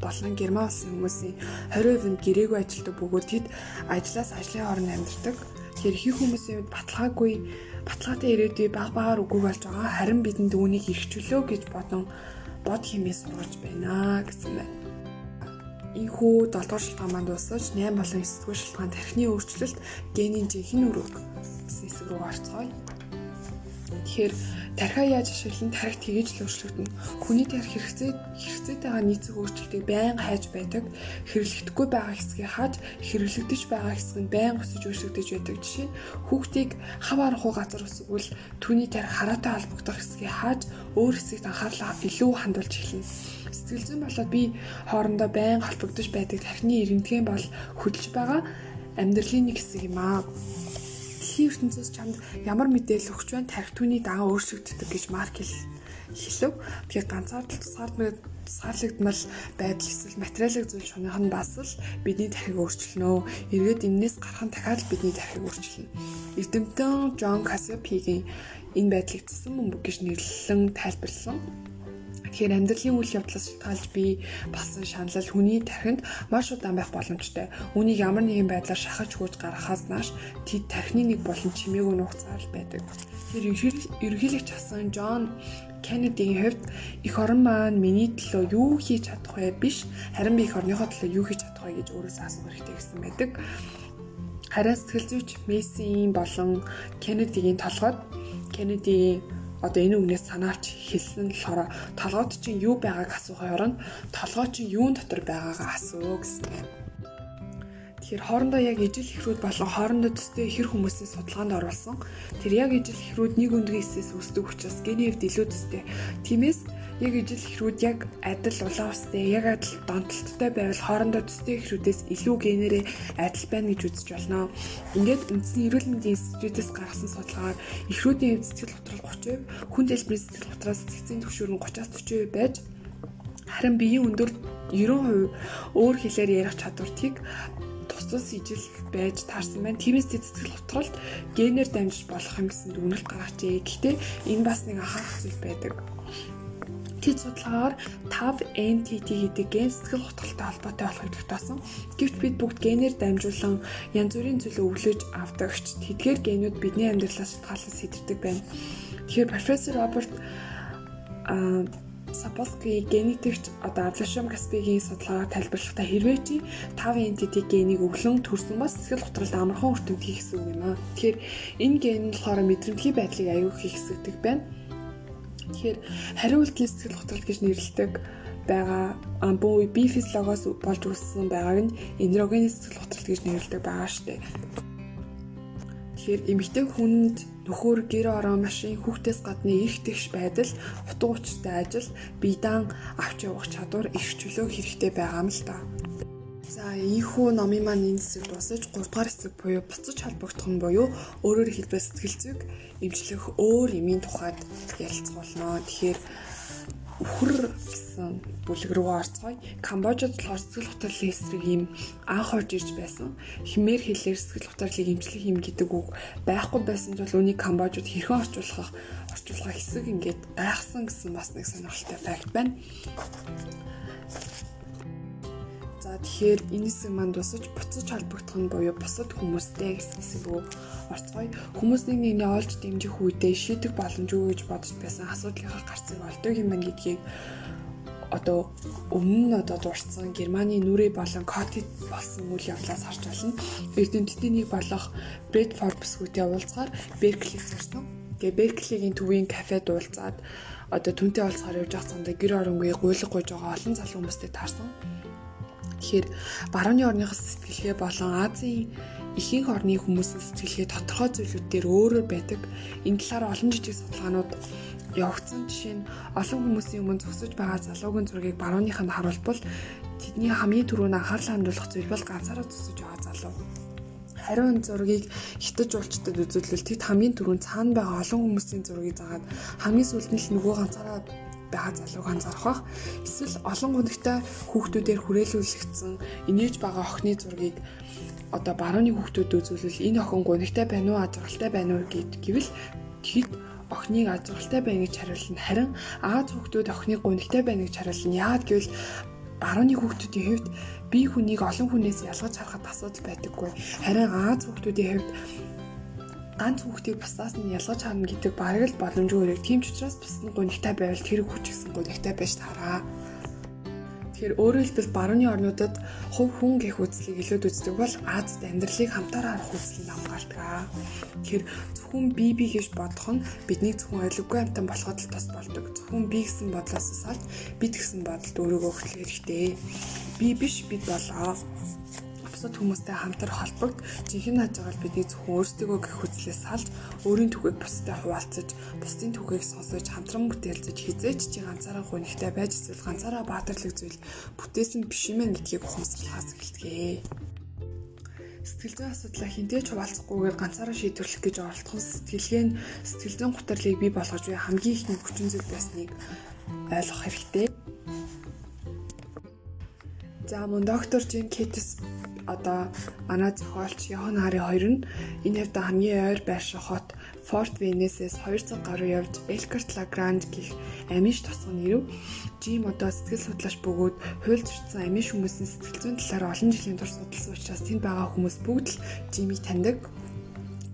болон Герман улсын хүмүүсийн 20% нь гэрээгүй ажилтдаг бөгөөд тэд ажлаас ажлын хооронд амьдардаг. Тэгэхээр их хүмүүсийн баталгаагүй баталгаатай ирээдүй баг багаар үгүй болж байгаа. Харин бидэнд үүнийг эрхчлөө гэж бодон бод хэмээс сургаж байна гэсэн байна. Ийхүү 7 дугаар шилтгаан манд дуусаж 8 болон 9 дугаар шилтгаан тархины өөрчлөлт генийн жинхэнэ өрөг гэсэн хэсэг рүү орцгоё. Тэгэхээр тархиа яаж ашиглан тархи тгийж л өөрчлөгдөнө. Хүний тархи хэрэгцээ хэрэгцээтэйгээ нийцэх өөрчлөлтийг байнга хайж байдаг. Хэрэглэгдэхгүй байгаа хэсгийг хааж хэрэглэгдэж байгаа хэсэг нь байнга өсөж өөрчлөгдөж байдаг. Жишээ нь хүүхдийг хав арахгүй газар өсгөвөл түүний тархи хараатай холбогдох хэсгийг хааж өөр хэсэгт анхаарлаа илүү хандуулж эхэлнэ. Сэтгэл зүйн болоод би хоорондоо байнга холбогдож байдаг тархины эрентгэн бол хөдөлж байгаа амьдралын нэг хэсэг юм аа дэлхийн ертөнцөөс чамд ямар мэдээлэл өгч байна тарих түүний дагаа өөрчлөгддөг гэж Марк хэлв. Тэгэхээр ганцаардал тусгаарлагдмал тусгаарлагдмал байдал эсвэл материалын зүйл шуных нь бас л бидний тархиг өөрчилнө. Эргээд энээс гарах нь дахиад бидний тархиг өөрчилнө. Эрдэмтэн Джон Кассиопигийн энэ байдлыг цэсэн бөмбөг гэж нэрлэн тайлбарлсан. Тэгэхээр амьдралын үйл явдлаас шалтгаалж бий болсон шанал хүний тархинд маш удаан байх боломжтой. Үүнийг ямар нэгэн байдлаар шахаж хөөж гаргахаас нааш тэд тархины нэг болон чимээгүй нуугцаар байдаг. Тэгэхээр ерөнхийлөгч асан Джон Кеннедигийн хувьд эх орон маань миний төлөө юу хийж чадах вэ биш харин би эх орныхоо төлөө юу хийж чадах вэ гэж өөрөөсөө асуух хэрэгтэй гэсэн байдаг. Харин сэтгэл зүйч Мессийн болон Кеннедигийн толгойд Кеннедигийн одоо энэ үгнээс санаавч хэлсэн болохоор толгойд чинь юу байгааг асуухын оронд толгой чинь юун дотор байгаагаа асуу гэсэн байна. Тэгэхээр хоорондоо яг ижил ихрүүд болон хоорондоо төстэй хэр хүмүүсийн судалгаанд оруулсан. Тэр яг ижил ихрүүд нэг өндгийн эсээс үүсдэг учраас гений хэвд илүү төстэй. Тиймээс яг ижил хэрүүд яг адил улаан устай, яг адил донтолттой байвал хоорондоо төстэй хэрүүдээс илүү генерээ адил байна гэж үзэж болно. Ингээд үндсэн эрүүл мэндийн институтээс гаргасан судалгаагаар ихрүүдийн сэтгэл готрол 30%, хүн залбирын сэтгэл готроос цэцгийн түвшүүр нь 30-аас 40% байж харин биеийн өндөр 90% өөр хэлээр ярих чадвартыг тус ижил байж таарсан байна. Тиймээс сэтгэл готролд генээр дамжиж болох юм гэсэн дүгнэлт гаргажээ. Гэхдээ энэ бас нэг анхаарах зүйл байдаг. Тэд судалгаагаар 5 NTT гэдэг ген сэтгэл хөдлөлтөй холбоотой болохыг тогтоосон. Гэвч бид бүгд генээр дамжуулан янз бүрийн зүйлөө өвлөж авдагч тэдгээр генүүд бидний амьдралаас шалтгаалсан сэтэрдэг байна. Тэгэхээр профессор Роберт а Сапоски генетикч одоо Авлашом Каспигийн судалгаагаар тайлбарлахдаа хэрвээ чи 5 NTT генийг өглөн төрсөн бас сэтгэл готролд амархан өртөнд хийх гэсэн үг юм аа. Тэгэхээр энэ ген нь болохоор мэдрэмтгий байдлыг аюул хийх хэсэгдэг байна. Тэгэхээр хариу үйлдэлийн сэтгэл готрол гэж нэрлэдэг байгаа амбуу би физиологоос болж үүссэн байгааг нь энерогены сэтгэл готрол гэж нэрлэдэг байгаа штэ. Тэгэхээр эмэгтэй хүнд нөхөр гэр орон машин хүүхдээс гадна эрх тэгш байдал утга учиртай ажил биедан авч явах чадвар их чөлөө хэрэгтэй байгаа юм л та. За ийхүү номын маань энэ хэсэг дуусаж 3 дугаар хэсэг буюу буцаж холбогдох нь буюу өөрөөр хэлбэл сэтгэл зүйг эмчлэх өөр юмын тухайд ярилцах болно. Тэгэхээр өхөр гэсэн бүлэг рүү орцгоё. Камбожид болохоор сэтгэл хөдлөлийн эсрэг юм анх орж ирж байсан. Химээр хэлээр сэтгэл хөдлөлийг эмчлэх юм гэдэг үг байхгүй байсан бол үүнийг Камбожид хэрхэн орчуулах орчуулах хэсэг ингээд гайхсан гэсэн бас нэг сонирхолтой факт байна. За тэгэхээр энэ хэсэг манд тусаж буцаж холбогдох нь буюу бусад хүмүүстэй гэсэн хэсэг рүү орцгоё. Хүмүүс нэг нэгний олж дэмжих үедээ шийдэх боломж гэж бодож байсан асуудлынхаа гарцыг олдог юм байна гэдгийг одоо өмнө нь одоо дурдсан Германы нүрэ болон Котид болсон үйл явдлаас харж байна. Эрдэмтдийн нэг болох Бред Форбс хүнтэй уулзгаар Берклиг зорсон. Тэгээ Берклигийн төвийн кафед уулзаад одоо түнтэй уулзгаар явж байгаа цаанда гэр оронгүй гуйлга гуйж байгаа олон залуу хүмүүстэй таарсан. Тэгэхээр барууны орныхоос сэтгэлгээ болон Азийн ихэнх орны хүмүүсийн сэтгэлгээ тодорхой зүйлүүд дээр өөрөөр байдаг. Энэ талаар олон жижиг судалгаанууд явагдсан. Жишээ нь олон хүмүүсийн өмнө зогсож байгаа залуугийн зургийг барууныханд харуулбал тэдний хамгийн түрүүнд анхаарал хандуулах зүйл бол ганцаараа зогсож байгаа залуу. Хариу энэ зургийг хитэж уулчтад үзүүлвэл тэд хамгийн түрүүнд цаана байгаа олон хүмүүсийн зургийг заагаад хамгийн сүүлд нь л нөгөө ганцаараа байгаа залууг анзаарах бах. Эсвэл олон гоногтой хүүхдүүдээр хүрээлүүлэгдсэн инээж байгаа охины зургийг одоо барууны хүүхдүүд үзүүлвэл энэ охин гоногтой байна уу, ажралтай байна уу гэвэл тэд охиныг ажралтай байна гэж хариулна. Харин Аз хүүхдүүд охиныг гоногтой байна гэж хариулна. Яагаад гэвэл барууны хүүхдүүдийн хувьд бие хүнийг олон хүнээс ялгаж харахад асуудал байдаггүй. Харин Аз хүүхдүүдийн хувьд ганц хүүхдийг бусдаас нь ялгаж харна гэдэг бараг л боломжгүй хэрэг. Тийм ч учраас бусд нь гонигтай байвал тэр хүүч гэсэн гонигтай байж таараа. Тэгэхээр өөрөөр хэлбэл барууны орнуудад хувь хүн гэх үзлийг илүүд үздэг бол Азид амьдралыг хамтаар харах үзлийг хамгаалдаг. Тэгэхээр зөвхөн би би гэж бодох нь бидний зөвхөн ойлгохгүй амтан болоход л тос болдог. Зөвхөн би гэсэн бодлоос салж бид гэсэн бодолд өөрийгөө хөтлөх хэрэгтэй. Би биш бид болоо бусад хүмүүстэй хамтар холбогд жинхэнэ хажуугаар бидний зөвхөн өөрсдөө гэх хүслээс салж өөрийн түүхийг бусдад хуваалцаж бусдын түүхийг сонсож хамтран бүтээлцэж хизээч чи ганцаараа гонигтай байж эсвэл ганцаараа баатарлаг зүйл бүтээсэн биш юм гэдгийг ухамсарлахаас эхэлтгээ сэтгэл зүйн асуудлаа хинтээж хуваалцахгүйгээр ганцаараа шийдвэрлэх гэж оролдох сэтгэлгээ нь сэтгэл зүйн гутралыг бий болгож буй хамгийн ихний хүчин зүйл байсныг ойлгох хэрэгтэй. За мөн доктор Жин Кетис одоо манай зохиолч Йохан Хари хоёр нь энэ хэвдэ хамгийн ойр байрших хот Форт Венесээс 200 гаруй явж Элкарт Лагранж гих амиш тосгон ирв. Жим одоо сэтгэл судлаач бөгөөд хууль зөрчсөн амиш хүмүүсийн сэтгэл зүйн талаар олон жилийн турш судалсан учраас тэнд байгаа хүмүүс бүгд л Жимийг таньдаг.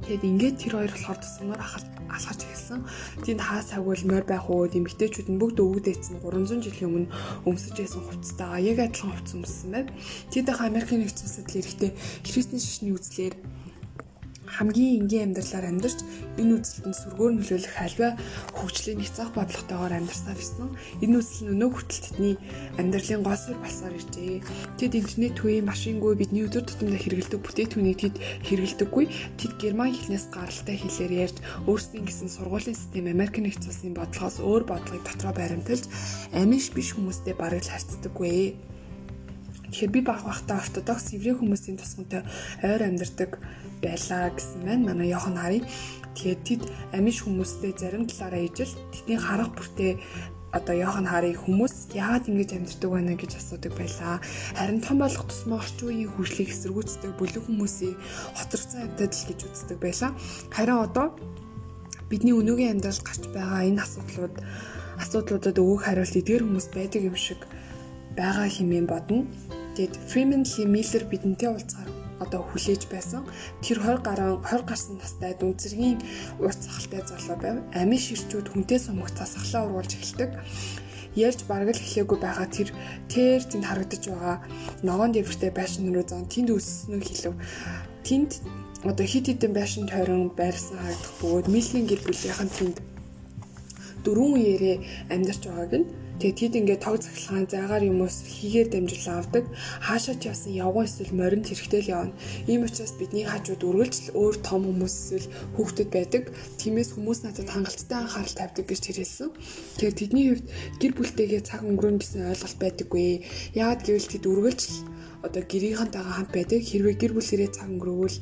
Тэгэд ингээд тэр хоёр болохоор тусмаар алхаж эхэлсэн. Тэнд хаа сагвалмаар байх уу эмэгтэйчүүд нь бүгд өвгдээсэн 300 жилийн өмнө өмсөж байсан хувцастайгаа яг адилхан хувцас өмссөн байв. Тэд их Америкийн нэгдсэн улсад л эрэхтэй христийн шишний үзлэр хамгийн энгийн амьдралаар амьдарч энэ үзэлтэнд сүргээр нөлөөлөх альва хөгжлийн няцаах бодлоготойгоор амьдарсаар ирсэн. Энэ үзэл нь өнөө хүртэл тэдний амьдралын гол суурь болсоор иржээ. Тэд интернет үеийн машингүй бидний өдөр тутамдаа хэрэгэлдэг бүтээтгүүнийг тэд хэрэгэлдэггүй. Тэд герман хэлнээс гаралтай хэлээр ярьж өөрсдийн гэсэн сургуулийн систем Америк нэгдсэн улсын бодлогоос өөр бодлогыг дотроо баримталж амиш биш хүмүүстэй бараг л харьцдаггүй. Тэгэхээр би баг багтаа ортодокс еврей хүмүүсийн тусгантай ойр амьдардаг байлаа гэсэн маань манай Йохан Хари. Тэгээд тэд амиш хүмүүстэй зарим талаараа ижил тэдний харах бүртээ одоо Йохан Хари хүмүүс яагаад ингэж амьдардаг байна гэж асуудаг байлаа. Харин том болох тусмаа орчин үеийн хөгжлийг эсэргүүцдэг бүлэг хүмүүсийг хоцрогцсон амьтад л гэж үздэг байлаа. Харин одоо бидний өнөөгийн амьдралд гарч байгаа энэ асуудлууд асуудлуудад өгөх хариулт эдгээр хүмүүс байдаг юм шиг байгаа хэмээн бодно. Тэгэд Freeman Lee Miller бидэнтэй уулзгаар одоо хүлээж байсан. Тэр 20 гаруй 20 гарсан настай дүн зэргийн урт сахалтай залуу байв. Амийн ширчүүд хүнтэй сумаг засахлаа ургуулж эхэлдэг. Ярьж бараг л эхлээгүй байгаа тэр тэр тэнд харагдаж байгаа ногоон дэвртэй байшин руу зан тэнд өсснөө хэлв. Тэнд одоо хит хитэн байшин тойрон байрсан харагдах бөгөөд Милийн гэр бүлийнхэн тэнд дөрвөн үеэрээ амьдарч байгааг нь Тэгээд тэд ингээд тог захилгаан зайгаар юм уус хийгээр дамжуулан авдаг. Хаашаа ч явсан явган эсвэл моринд хэрэгтэй л явна. Ийм учраас бидний хажууд үргэлж өөр том хүмүүс эсвэл хүүхдүүд байдаг. Тиймээс хүмүүс надад хангалттай анхаарал тавьдаг гэж тэрэлсэн. Тэгэхээр тэдний хувьд гэр бүлтэйгээ цаг өнгөрөн гэсэн ойлголт байдаггүй. Яагаад гэвэл тэд үргэлж одоо гэрийнхэнтэйгээ хамт байдаг. Хэрвээ гэр бүлэрээ цаг өнгөрөөвөл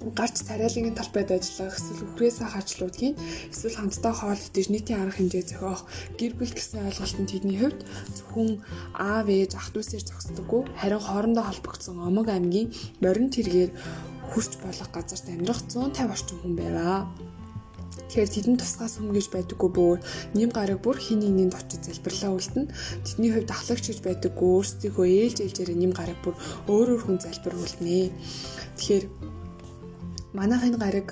гарч царайлангийн талбайд ажиллах эсвэл үхрээсээ хаачлуудгийн эсвэл хамтдаа хоол идэж нийтийн арга хэмжээ зохиох гэр бүл гэсэн ойлголт нь тэдний хувьд зөвхөн аав ээж ах дүүсээр зогсдоггүй харин хоорондоо холбогдсон омог аймгийн морин тэргээр хурц болох газарт амьдрах 150 орчим хүн байваа. Тэгэхээр тэдэн тусгаас хүмүүж байдаггүй бүр нэм гараг бүр хин нэгний очиж залбирлаа үлдэн. Тэдний хувьд ахлагч гэж байдаггүй өөрсдийнхөө ээлж ээлжээрээ нэм гараг бүр өөр өөр хүн залбир үлднэ. Тэгэхээр манайх энэ гараг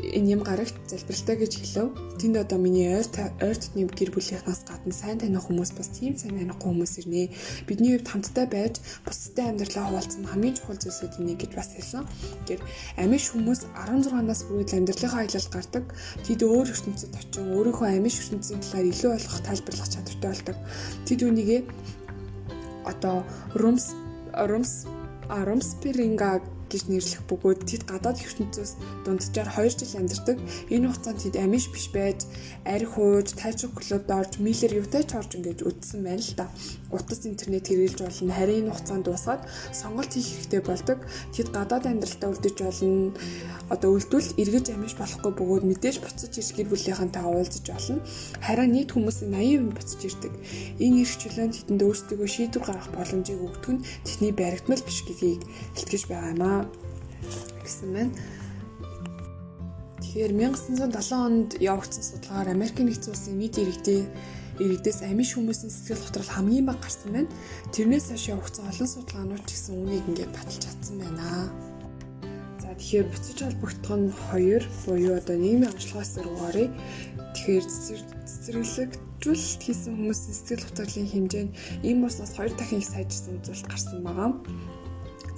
энэ юм гарагт залбиралтай гэж хэлв. Тэнд одоо миний ойр ойр дотны гэр бүлийнхнаас гадна сайн таних хүмүүс бас тийм сайн танихгүй хүмүүс ирнэ. Бидний хувьд хамтдаа байж бусдтай амьдралаа хуваалцсан хамгийн чухал зүйлсүүд энийг гэж бас хэлсэн. Тэгэхээр амиш хүмүүс 16-наас хүрээд амьдралынхаа аялалд гардаг. Тэд өөр ертөнцид очин өөрийнхөө амиш ертөнцийн талаар илүү ойлгох тайлбарлах чадвартай болдог. Тэд үнийгээ одоо Румс Румс Румспиринга гэж нэрлэх бөгөөд тэд гадаад ертөнцөөс дунджаар 2 жил амьдардаг. Энэ хугацаанд тэд амиш биш байж, арх хууж, тайвшрах клубд орж, милэр юутай ч орж ингэж үдсэн байна л да. Утас интернет хэрэглэж болно. Харин энэ хугацаанд дуусгаад сонголт хийх хэрэгтэй болдог. Тэд гадаад амьдралтаа үлдэж болно. Одоо үлдвэл эргэж амиш болохгүй бөгөөд мэдээж буцаж ирэх гэр бүлийнхэнтэй уулзаж болно. Харин нийт хүмүүсийн 80% буцаж ирдэг. Энэ эрх чөлөөнд тэдэнд өөрсдөө шийдвэр гаргах боломжийг өгдөг нь тэдний баригдмал биш гэдгийг илтгэж байгаа юм аа гэсэн байна. Тэгэхээр 1970 онд явагдсан судалгаагаар Америкийн нэгдсэн улсын нийт иргэдээ иргэдээс амиш хүмүүсийн сэтгэл готрол хамгийн бага гарсан байна. Тэрнээс хойш явагдсан олон судалгаанууд ч гэсэн үнийг ингээд баталж чадсан байна. За тэгэхээр буцаж холбогдох нь хоёр буюу одоо нийгмийн онцлогоос зөргөөрэй. Тэгэхээр цэцэрлэг урьдчилалт хийсэн хүмүүсийн сэтгэл хөдлөлийн хэмжээ нь ийм уснаас 2 дахин их сайжирсан үзүүлэлт гарсан байгаа.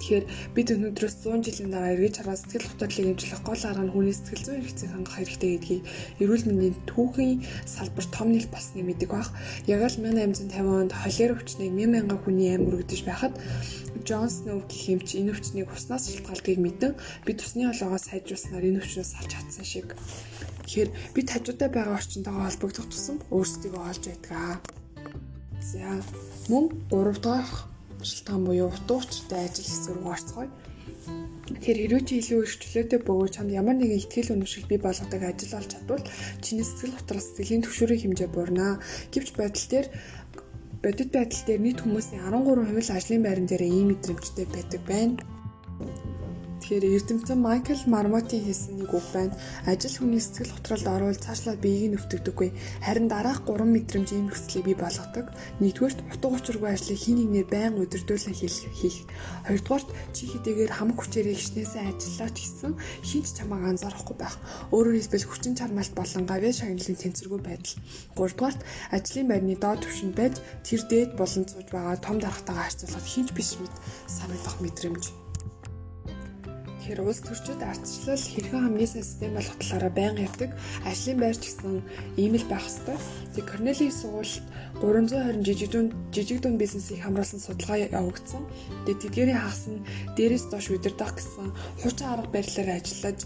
Тэгэхээр бид өнөөдрөөс 100 жилийн дараа эргэж хараад сэтгэл хөдлөлийг хэмжлэх гол арга нь хүний сэтгэл зүйн хэрэгцээг хангах хэрэгтэй гэдгийг эрүүл мэндийн түүхийн салбар том нийл болсныг мэддэг баг. Яг л 1850 онд холер өвчнийг 1000 хүний амь өргөдөж байхад Джон Сноу гэх эмч энэ өвчнийг уснаас шалтгаалдгийг мэдэн бид усны холоогоо сайжруулснаар энэ өвчнөөс салж чадсан шиг. Тэгэхээр бид хажуудаа байгаа орчинтойгоо холбогдох тусам өөрсдийгөө олж байдаг. За мөн 3 дахь шалтгаан буюу утга учиртай ажил рүү орцгоё. Тэгэхээр хэрвээ чи илүү их чөлөөтэй бөгөөд чамд ямар нэгэн ихтгэл үнэмшил бий болгодог ажил олж чадвал чиний сэтгэл готрол сэтгэлийн төвшөрийн хэмжээ буурнаа. Гэвч байдал дээр бодит байдал дээр нийт хүмүүсийн 13% л ажлын байран дээр ийм мэдрэмжтэй байдаг байна. Тэгэхээр эрдэмтэн Майкл Мармоти хэлсэн нэг үг байна. Ажил хүний сэтгэл готролд орвол цаашлаад биеийг нь өвтгдөггүй. Харин дараах 3 мэдрэмж ийм нөхцөлийг бий болгодог. Нэгдүгээрт утга учиргүй ажлыг хин нэгнээр байн өдөрдүүлэн хийх. Хоёрдугаарт чи хэдийгээр хамаг хүчээр ихснээсээ ажиллаа ч гэсэн хинч чамааг анзаарахгүй байх. Өөрөөр хэлбэл хүчин чармаалт болон гавьяа шагналын тэнцвэргүй байдал. Гуравдугаарт ажлын байрны доод түвшинд байж тэр дээд болон сууж байгаа том дарагтайгаа харьцуулахад хинч биш мэд санагдах мэдрэмж. Тэгэхээр улс төрчид ардчлал хэрхэн хамгийн сайн систем болох талаараа байнга ярьдаг. Ажлын байр ч гэсэн ийм л байх хэвээр. Тэг Корнелийн сургуульд 320 жижиг дүн жижиг дүн бизнесийг хамруулсан судалгаа явагдсан. Тэг тэдгээрийн хагас нь дээрээс доош удирдах гэсэн хуучин арга барилаар ажиллаж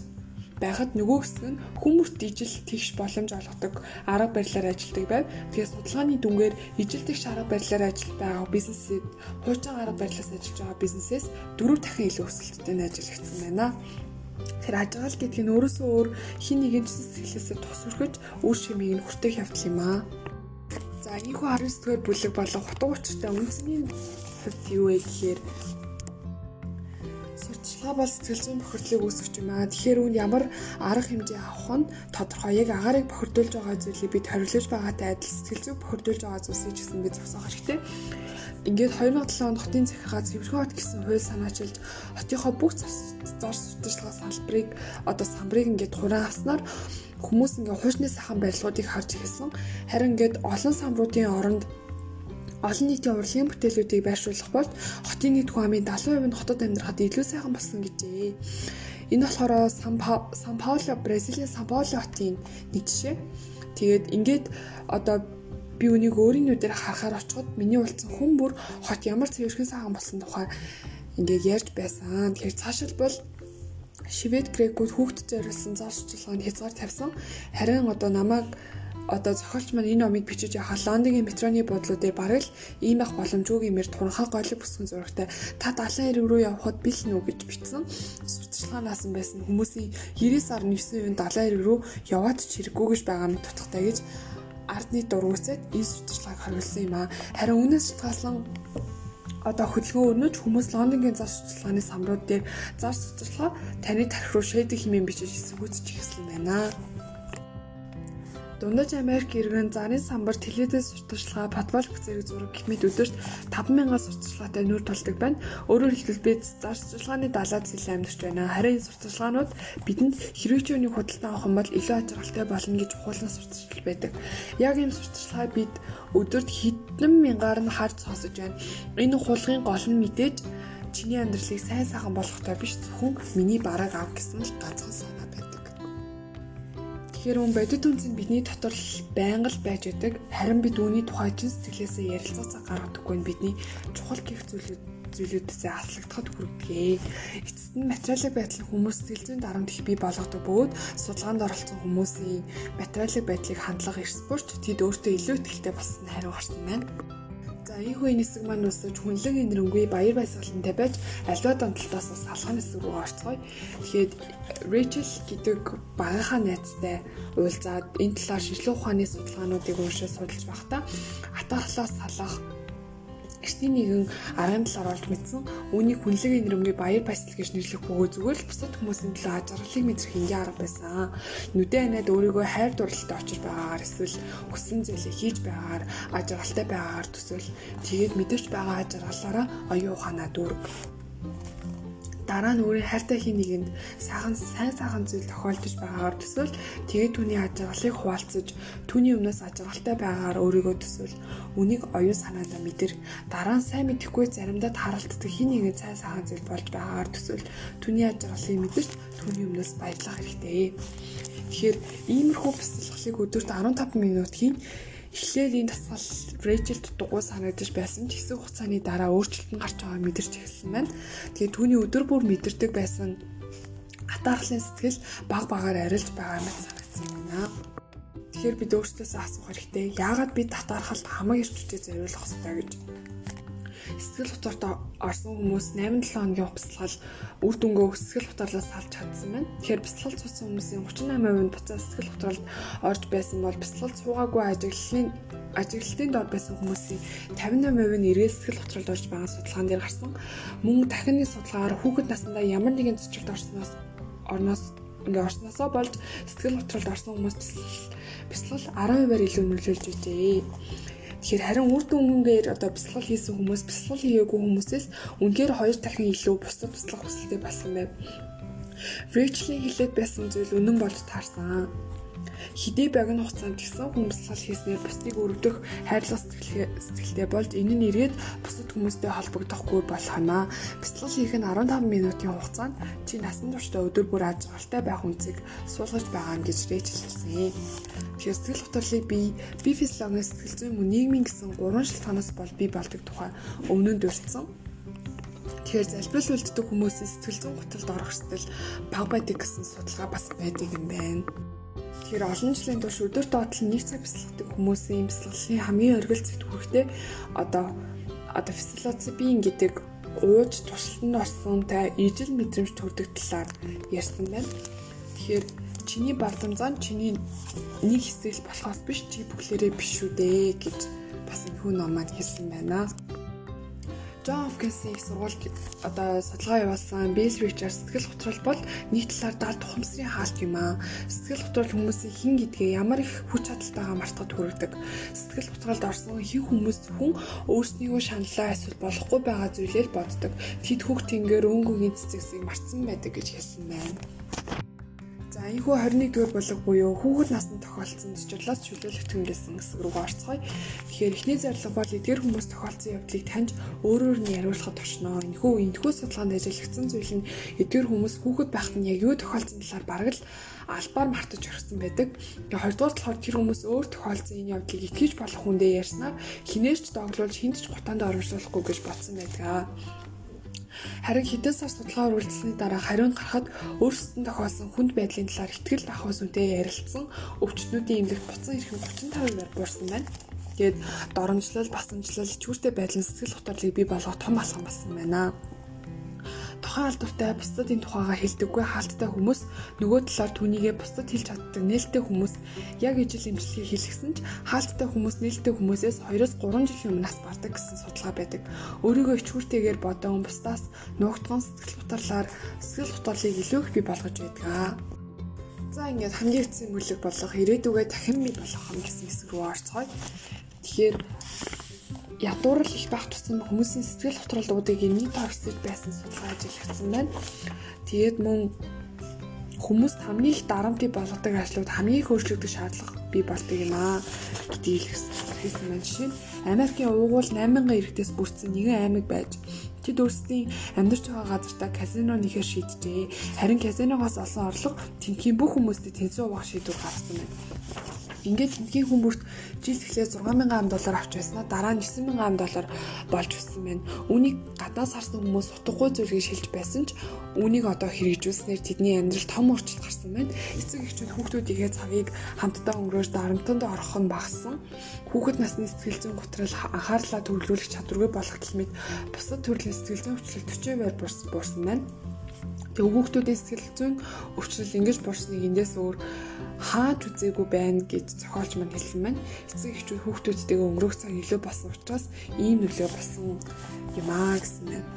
байхад нөгөө хэсэг нь хүмүүст ижил тэгш боломж олгодог арга барилаар ажилладаг байв. Тэгэхээр судалгааны дүнгээр ижил тэгш арга барилаар ажиллаж байгаа бизнесэд хуучин арга барилаас ажиллаж байгаа бизнесээс дөрөв дахин илүү өсөлттэй ажиллагдсан байна. Тэр ажиглал гэдэг нь өөрөөсөө өөр хин нэгэн сэтгэлээсээ тус өрхөж үр шимийг нь хүртэх явдал юм аа. За энэхүү 19 дугаар бүлэг болон хутга учиртай үнцний хувьд юу вэ гэхээр Та бол сэтгэл зүйн бохирдлыг үүсгэж юм аа. Тэгэхээр үүнд ямар арга хэмжээ авах нь тодорхой. Яг агаарыг бохирдуулж байгаа зүйлийг бид хориглож байгаатай адил сэтгэл зүйг бохирдуулж байгаа зүйлсийг ч гэсэн бид зогсоох хэрэгтэй. Ингээд 2007 онд хотын захиргаа Цэвэрхэн хот гэсэн хууль санаачилж хотынхоо бүх зар сурталчилгаа салбарыг одоо самбарыг ингээд хураан авснаар хүмүүс ингээд хуучны сайхан барилгуудыг харж эхэлсэн. Харин ингээд олон самбаруудын оронд олон нийтийн урлагийн бүтээлүүдийг байршуулах бол хотын хүн амын 70% нь хотод амьдрахад илүү сайхан болсон гэжээ. Энэ болохоор Сан Пауло, Бразилийн Сан Пауло хотын нэг жишээ. Тэгээд ингээд одоо би үнийг өөрийн нүдээр харахаар очиход миний уулзсан хүн бүр хот ямар цэвэрхэн сайхан болсон тухай ингээд ярьж байсан. Тэгэхээр цаашилбал Швед грекүүд хүүхдэд зориулсан зар сурталчилгаанд хязгаар тавьсан. Харин одоо намайг одоо зохиолч маань энэ номыг бичиж Лондонгийн метроны буудлуудыг бараг л ийм ах боломжгүй гэмээр туранхаа голыг бүсгэн зурагтай та 70 эрэг рүү явхад бил нүү гэж бичсэн сурталчилгаанаас нь байсан хүмүүсийн 99.9% 70 эрэг рүү яваад ч хэрэггүй гэж байгаа мэт тутагтай гэж ардны дургуйцад энэ сурталчилгааг хариулсан юм а харин үүнээс шалтгаалсан одоо хөдөлгөөн өрнөж хүмүүс Лондонгийн зар сурталчилгааны самрууд дээр зар сурталчилгаа таны тарих руу шийдэх хэмээн бичиж эсвгүүцэж эхэлсэн байна. Дундаж Америк иргэн зарын самбар телевизэн сурталчилгаа, подвал бүцэрэг зураг гэмэд өдөрт 5000 сурталчилгаатай нүүр тулдаг байна. Өөрөөр хэлбэл бид зар сурталчилгааны далаад зээл амьдарч байна. Харин энэ сурталчилгаанууд бидэнд хэрвээ үнийг худалдан авах юм бол илүү ажиргалтай болно гэж ухуулсан сурталчил байдаг. Яг ийм сурталчилгаа бид өдөрт хэдэн мянгаар нь харж сонсож байна. Энэ хулгын гол нь мэдээж чиний амьдралыг сайн сайхан болгохтой биш зөвхөн миний бараг ав гэсэн л ганцхан санаа Тэгэхээр өн бодит үнц нь бидний дотор байнга л байж байдаг. Харин бид үүний тухай чин сэтгэлээсээ ярилцах цаг гаргадаггүй нь бидний чухал гих зүйлүүд зүйлүүдээс аслагдахад хүргэе. Эцэст нь материалын байдал хүмүүс сэтгэл зүйн дарамт их бий болгодог бөгөөд судалгаанд оролцсон хүмүүсийн материалын байдлыг хандлах эрс бүрч тэд өөртөө илүү ихтэй болсон хариу гарсан байна. За энэ үеийн хэсэг маань усаж хүнлэг энэрэнгүй баяр баясгалантай байж альва донтолтоос бас алхам хэсэг рүү орцгоё. Тэгэхээр Rachel гэдэг багийнхаа найзтай уулзаад энэ талаар шинжилгээ ухааны судалгаануудыг уншиж судалж байхдаа атархлаас салах эртний нэгэн аргын талаар олж мэдсэн. Үүнийг хүнлэг нэрмгийн баяр баясгал гэж нэрлэх бөгөөд зүгээр л бусад хүмүүсийн төлөө ажиглалыг мэдрэх ингийн арга байсан. Нүдэн анаад өөрийгөө хайр дурлалтай очиж байгаагаар эсвэл хүссэн зүйлээ хийж байгаагаар ажиглалтай байгаагаар төсөөл. Тэгээд мэдэрч байгаа ажиглалаараа оюун ухаанаа дүүрэг дараа нь өөрийн хайртай хин нэгэнд сайхан сайн сайхан зүйл тохиолдож байгаагаар төсөөл тэгээд түүний ажиглалыг хуваалцаж түүний өмнөөс ажиглалтай байгаагаар өөрийгөө төсөөл үнийг оюун санаандаа мэдэр дараа нь сайн мэдэхгүй заримдаа таралтдаг хин нэгэн сайн сайхан зүйл болж байгаагаар төсөөл түүний ажиглалыг мэдэрч түүний өмнөөс баярлах хэрэгтэй. Тэгэхээр иймэрхүү бясалгалыг өдөрт 15 минут хийн Эхлээд энэ дасгал Рэйчелд дугуй санагдаж байсан ч хэсэг хугацааны дараа өөрчлөлт нь гарч байгааг мэдэрч эхэлсэн байна. Тэгээд түүний өдөр бүр мэдэрдэг байсан атаархлын сэтгэл баг багаар арилж байгаа мэт санагдсан байна. Тэгэхээр бид өөрсдөөсөө асуух хэрэгтэй. Яагаад бид татаархалд хамаг ирч хүчээ зориулах ёстой гэж сэтгэл хөдлөлт орсон хүмүүс 8-7 хоногийн бясалгал үр дүнгөө сэтгэл хөдлөлөөс салж чадсан байна. Тэгэхээр бясалгал цуцсан хүмүүсийн 38% нь буцаа сэтгэл хөдлөлт орж байсан бол бясалгал цуугаагүй ажиглалын ажиглалтын дор байсан хүмүүсийн 58% нь эргээд сэтгэл хөдлөлт орж байгаа судалгаан дээр гарсан. Мөн дахины судалгаагаар хүүхэд насндаа ямар нэгэн цэцгэлд орсноос орноос ингээ орсноосоо болж сэтгэл хөдлөлт орсон хүмүүс бясалгал 10%-аар илүү нөлөөлж байжээ. Тэгэхээр харин үр дүнгээр одоо бясалгал хийсэн хүмүүс бясалгал хийгээгүй хүмүүсээс үнээр хоёр дахин илүү бусдад туслах хүсэлтэй болсон байв. Ричлийн хэлээд байсан зүйл үнэн болж таарсан хідээ богино хугацаанд гисэн хүмүүслэл хийснээр бусдыг өргөдөх хайрлах сэтгэлтэй болж энэ нь ирээд бусад хүмүүстэй холбогдохгүй болох юмаа. Бяцлал хийх нь 15 минутын хугацаанд чи насан туршдаа өдөр бүр аж аргалтай байх үнцийг суулгаж байгаа юм гэж рэйчилсэн. Тэгэхээр сэтгэл хөдлөлийг би би физиологийн сэтгэл зүйн мөн нийгмийн гэсэн гурван шалтгаанаас бол би болдог тухай өмнө нь дурдсан. Тэгэхээр залбирал үлддэг хүмүүсийн сэтгэл зүйн гуталд орох хэвэл баг байдаг гэсэн судалгаа бас байдаг юм байна. Тэгэхээр олон жилийн турш өдөр доотлон нэг цаг бясалгадаг хүмүүсийн бясалгалын хамгийн оргил зэт хүрэхтэй одоо одоо физиологийн гэдэг ууж туршилтанд орсонтай ижил мэдрэмж төрдөг талаар ярьсан байна. Тэгэхээр чиний бардамзаан чиний нэг хэсэг болохоос биш чи бүхлээрээ биш үү дээ гэж бас энэ хүн номанд хэлсэн байна. Джон Хопкинсийн их сургуульд одоо судалгаа явуулсан Bill Richards сэтгэл готрол бол нэг талаар далд ухамсарын хаалт юм аа. Сэтгэл готрол хүмүүсийн хин гэдгээ ямар их хүч чадалтайгаа мартахад хүргэдэг. Сэтгэл готролд орсон хин хүмүүс зөвхөн өөрснийгөө шаналлаа эсвэл болохгүй байгаа зүйлээр боддог. Тэд хүүхд тэнгээр өнгөгийн цэцэгсийг мартсан байдаг гэж хэлсэн байна. За энэхүү 21 дугаар болог буюу хүүхэд наснд тохиолдсон зочлоос чөлөөлөгдөн гэсэн хэсэг рүү орцгоё. Тэгэхээр эхний зорилго бол эдгээр хүмүүс тохиолдсон явдлыг таньж өөрөөр нь яриулахад орчноо. Энэхүү энэхүү судалгаанд ажиллагдсан зүйл нь эдгээр хүмүүс хүүхэд байхад нь яг юу тохиолдсон талаар бараг л албаар мартаж орхисон байдаг. Тэгээ хоёрдугаар талаар тэр хүмүүс өөр тохиолдсон энэ явдлыг итгэж болох хүндээ ярьснаар хинээрч доглуулж хинт ч гутаанд оруулахгүй гэж бодсон байдаг. Харин хэдэн сар судалгаар үргэлжлсэний дараа хариун гарахад өөрсдөд тохиолсон хүнд байдлын талаар ихтгэл авах үсэнтэй ярилцсан өвчтнүүдийн эмнэлэг буцан ирэх нь 35%-аар буурсан байна. Тэгээд доромжлол, басамжлал, чүүртэй байдлын сэтгэл хөдлөлийг бий болгох том алхам болсон байна тухайн алдвартай бусдад энэ тухайга хэлдэггүй хаалттай хүмүүс нөгөө талаар түүнийгээ бусдад хэлж чаддаг нээлттэй хүмүүс яг ижил имжлэгийг хэлгсэн ч хаалттай хүмүүс нээлттэй хүмүүсээс 2-оос 3 жилийн өмнөөс бардаг гэсэн судалгаа байдаг. Өөрийгөө ичгүүртэйгээр бодон бусдаас нуугдгон сэтгэл хөдлөлөөр сэтгэл хөдлөлийг илүү их бий болгож байдаг. За ингээд хамгийн эцсийн бүлэг болох ирээдүгээ дахин бий болгох юм гэсэн хэсэг рүү орцгоё. Тэгэхээр ядуурл байх тусам хүмүүсийн сэтгэл хөдлөлтүүдийг нийт орсож байсан судалгаа ажиллагдсан байна. Тэгээд мөн хүмүүст хамгийн их дарамтыг болгодог ажлууд хамгийн их өөрчлөгдөх шаардлага бий болдог юм аа гэдгийг хэлсэн байна. Жишээ нь Америкийн уугуул 8000 иргэдээс бүрдсэн нэгэн аймаг байж тэд өөрсдийн амьдарч байгаа газартаа казино нэхэр шийджээ. Харин казиногоос олсон орлого тэнхийн бүх хүмүүстэй тэнцүү авах шийдвэр гаргасан байна. Ингээд тэнхгийн хүмүүст жил эхлээд 6000 ам доллар авч байснаа дараа нь 9000 ам доллар болж өссөн байна. Үүнийг гаднаас харсан хүмүүс утгагүй зүйлгийг шилж байсан ч үүнийг одоо хэрэгжүүлснээр тэдний амьдрал том өөрчлөлт гарсан байна. Эцэг эхчүүд хүүхдүүдийнхээ цагийг хамтдаа өнгөрөөж дарамтанд орох нь багассан. Хүүхэд насны сэтгэл зүйн готрол анхаарлаа төвлөрүүлэх чадваргүй болох гэмэд бусад төрлийн сэтгэл зүйн өвчлөл 40%-аар буурсан байна. Тэгээ хүүхдүүдийн сэтгэл зүйн өвчлөл ингэж буурсныг эндээс өөр хааж үзээгүй байна гэж зохиолч мань хэлсэн байна. Эцэг эхчүүд хүүхдүүдтэйгээ өнгөрөх цаг илүү болсон учраас ийм нөлөө болсон юм аа гэсэн байна.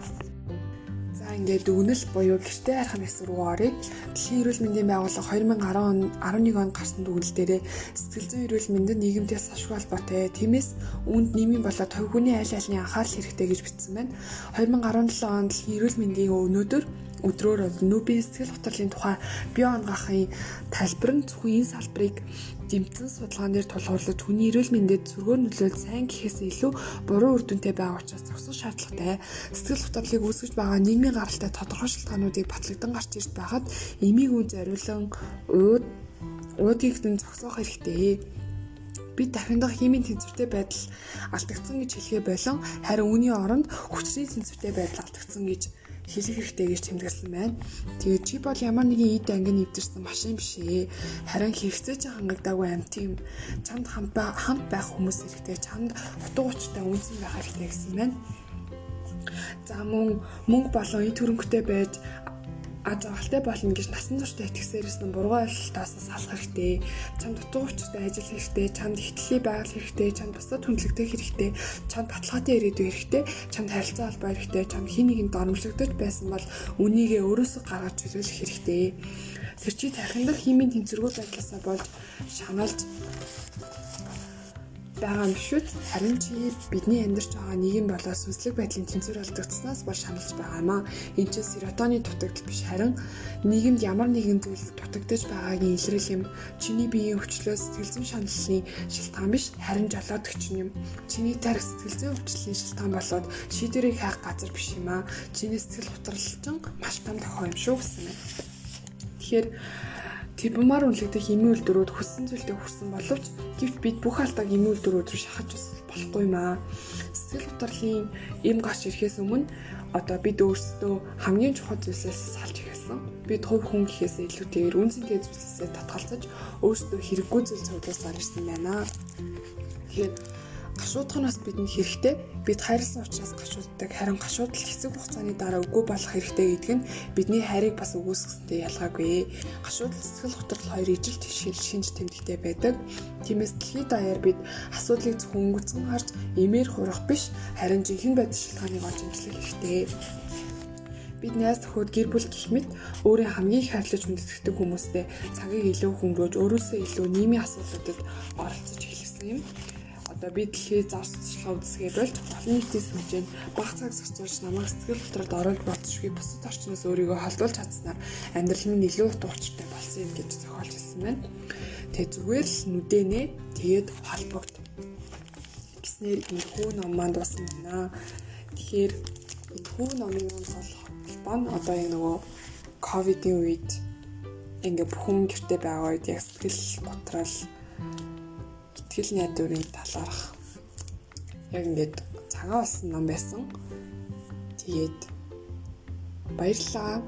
За ингээд дүгнэл буюу гэртээ харах хэсэг рүү оръё. Дэлхийн эрүүл мэндийн байгууллага 2010 11 онд гарсан дүгнэл дээрээ сэтгэл зүйн эрүүл мэндийн нийгэмдээс ашиг холбоотой. Тиймээс үүнд нийгмийн болоод хувь хүний аль альны анхаарал хэрэгтэй гэж бичсэн байна. 2017 онд дэлхийн эрүүл мэндийн өнөөдөр өдрөөр бол нүбийн сэтгэл хөдлөлийн тухай бие онгахын тайлбар нь зөвхөн энэ салбарыг дэмцэн судалгаан дээр тулгуурлаж хүний эрүүл мэндэд зөвгөр нөлөөлж сайн гэхээс илүү буруу үр дүнтэй байгаа учраас зогсох шаардлагатай. Сэтгэл хөдлөлийг үүсгэж байгаа нийгмийн гаралтай тодорхой шалтгаануудыг батлагдсан гарч ирж байхад эмийг үн зориулан ууд уудыг хэн зогсоох хэрэгтэй. Бид дахиндах химийн тэнцвэртэй байдал алдагдсан гэж хэлгээ болон харин үүний оронд хүчний тэнцвэртэй байдал алдагдсан гэж хэлэх хэрэгтэй гэж тэмдэглэсэн байна. Тэгээд чи бол ямар нэгэн ид анги нэвдэрсэн машин биш ээ. Харин хэрэгцээж хангагдаагүй амт юм. Чамд хамт байх хүмүүс хэрэгтэй. Чамд утга учиртай үнсэн байх хэрэгтэй гэсэн байна. За мөн мөнгө болон ид хөрөнгөтэй байж аж аргалтай болно гэж насан туршдаа итгэсээрээс нь буруу ойлголтоос салах хэрэгтэй. Чамд дутуу учиртай ажил хэрэгтэй, чамд ихтлийн байгаль хэрэгтэй, чамд бусдад хүндлэгдэх хэрэгтэй, чамд баталгаатай ирээдүй хэрэгтэй, чамд харилцаа холбоо хэрэгтэй, чамд хин нэгэнд дормжлогдож байсан бол үнийгээ өөрөөсөө гаргаж чөлөөлөх хэрэгтэй. Тэр чи тархиндах химийн тэнцвэргүй байдлаасаа болж шаналж байгаа юм шүү дээ. Харин чи бидний амьдарч байгаа нийгэм болоо сүнслэг байдлын тэнцвэр алдагдсанаас бол шаналж байгаа юм аа. Энэ чинь серотоны дутагдал биш харин нийгэмд ямар нэгэн зүйл дутагдж байгаагийн илрэл юм. Чиний биеийн өвчлөө сэтгэл зүйн шаналлын шилтгаан биш харин жолоодөгч юм. Чиний тарих сэтгэл зүйн өвчлөлийн шилтгаан болоод шийдвэрийг хайх газар биш юм аа. Чиний сэтгэл хөдлөлчин маш том тохио юм шүү гэсэн юм. Тэгэхээр Тэрбумаар үнэлэгдэх эмийн үйлдвэрүүд хүссэн зүйлдээ хүрсэн боловч гэвч бид бүх алдааг эмийн үйлдвэрүүд рүү шахаж бас болохгүй юм аа. Сэтгэл хөдлөлийн эм гарч ирэхээс өмнө одоо бид өөрсдөө хамгийн чухал зүйлсээс салж эхэлсэн. Бид хувь хүн гэхээс илүүтэйгээр үнцэнтэй зүйлсээ татгалзаж өөрсдөө хэрэггүй зүйл цуглуулж гарсан байна. Тэгэхээр гашуудханаас бидэнд хэрэгтэй бид хайрлсан учраас гашууддаг харин гашуудл хэсэг хугацааны дараа үгүй болох хэрэгтэй гэдэг нь бидний хайрыг бас үгүйсгэсэнтэй ялгаагүй. Гашуудл сэтгэл хөдлөл хоёр ижил тишгэл шинж тэмдэгтэй байдаг. Тиймээс дэлхийд даяар бид асуудлыг зөвхөн өнгөцгөн харж эмээр хурах биш харин жинхэнэ байдал шалтгааныг олж эмчлэх хэрэгтэй. Бид найз төхөд гэр бүл гэх мэт өөрийн хамгийн их хайрлаж хүндэтгдэг хүмүүстэй цагийг илүү хөнгөөж өөрөөсөө илүү нийгмийн асуудлуудад оролцож эхэлсэн юм одоо би дэлхий зарцуулах үзсгээ болж олон нийтийн сүнжээнд баг цаг зарцуулж намайг сэтгэл хөдлөлд оруулж болцшгүй бусад орчноос өөрийгөө холдуулж чадсанаар амьдрал минь илүү утга учиртай болсон юм гэж зохиолж хэлсэн байна. Тэгээ зүгээр л нүдэнэ тэгээд холбогд. Гиснэр энэ хүү ном маань дуусна байна. Тэгэхээр энэ хүү номын бол холбоо нь одоо яг нөгөө ковидын үед ингээ бүхэн гэрте байгаа үед яг сэтгэл готрал сэтгэл найдварын талаарх яг ингээд цагаан болсон ном байсан. Тэгээд баярлалаа.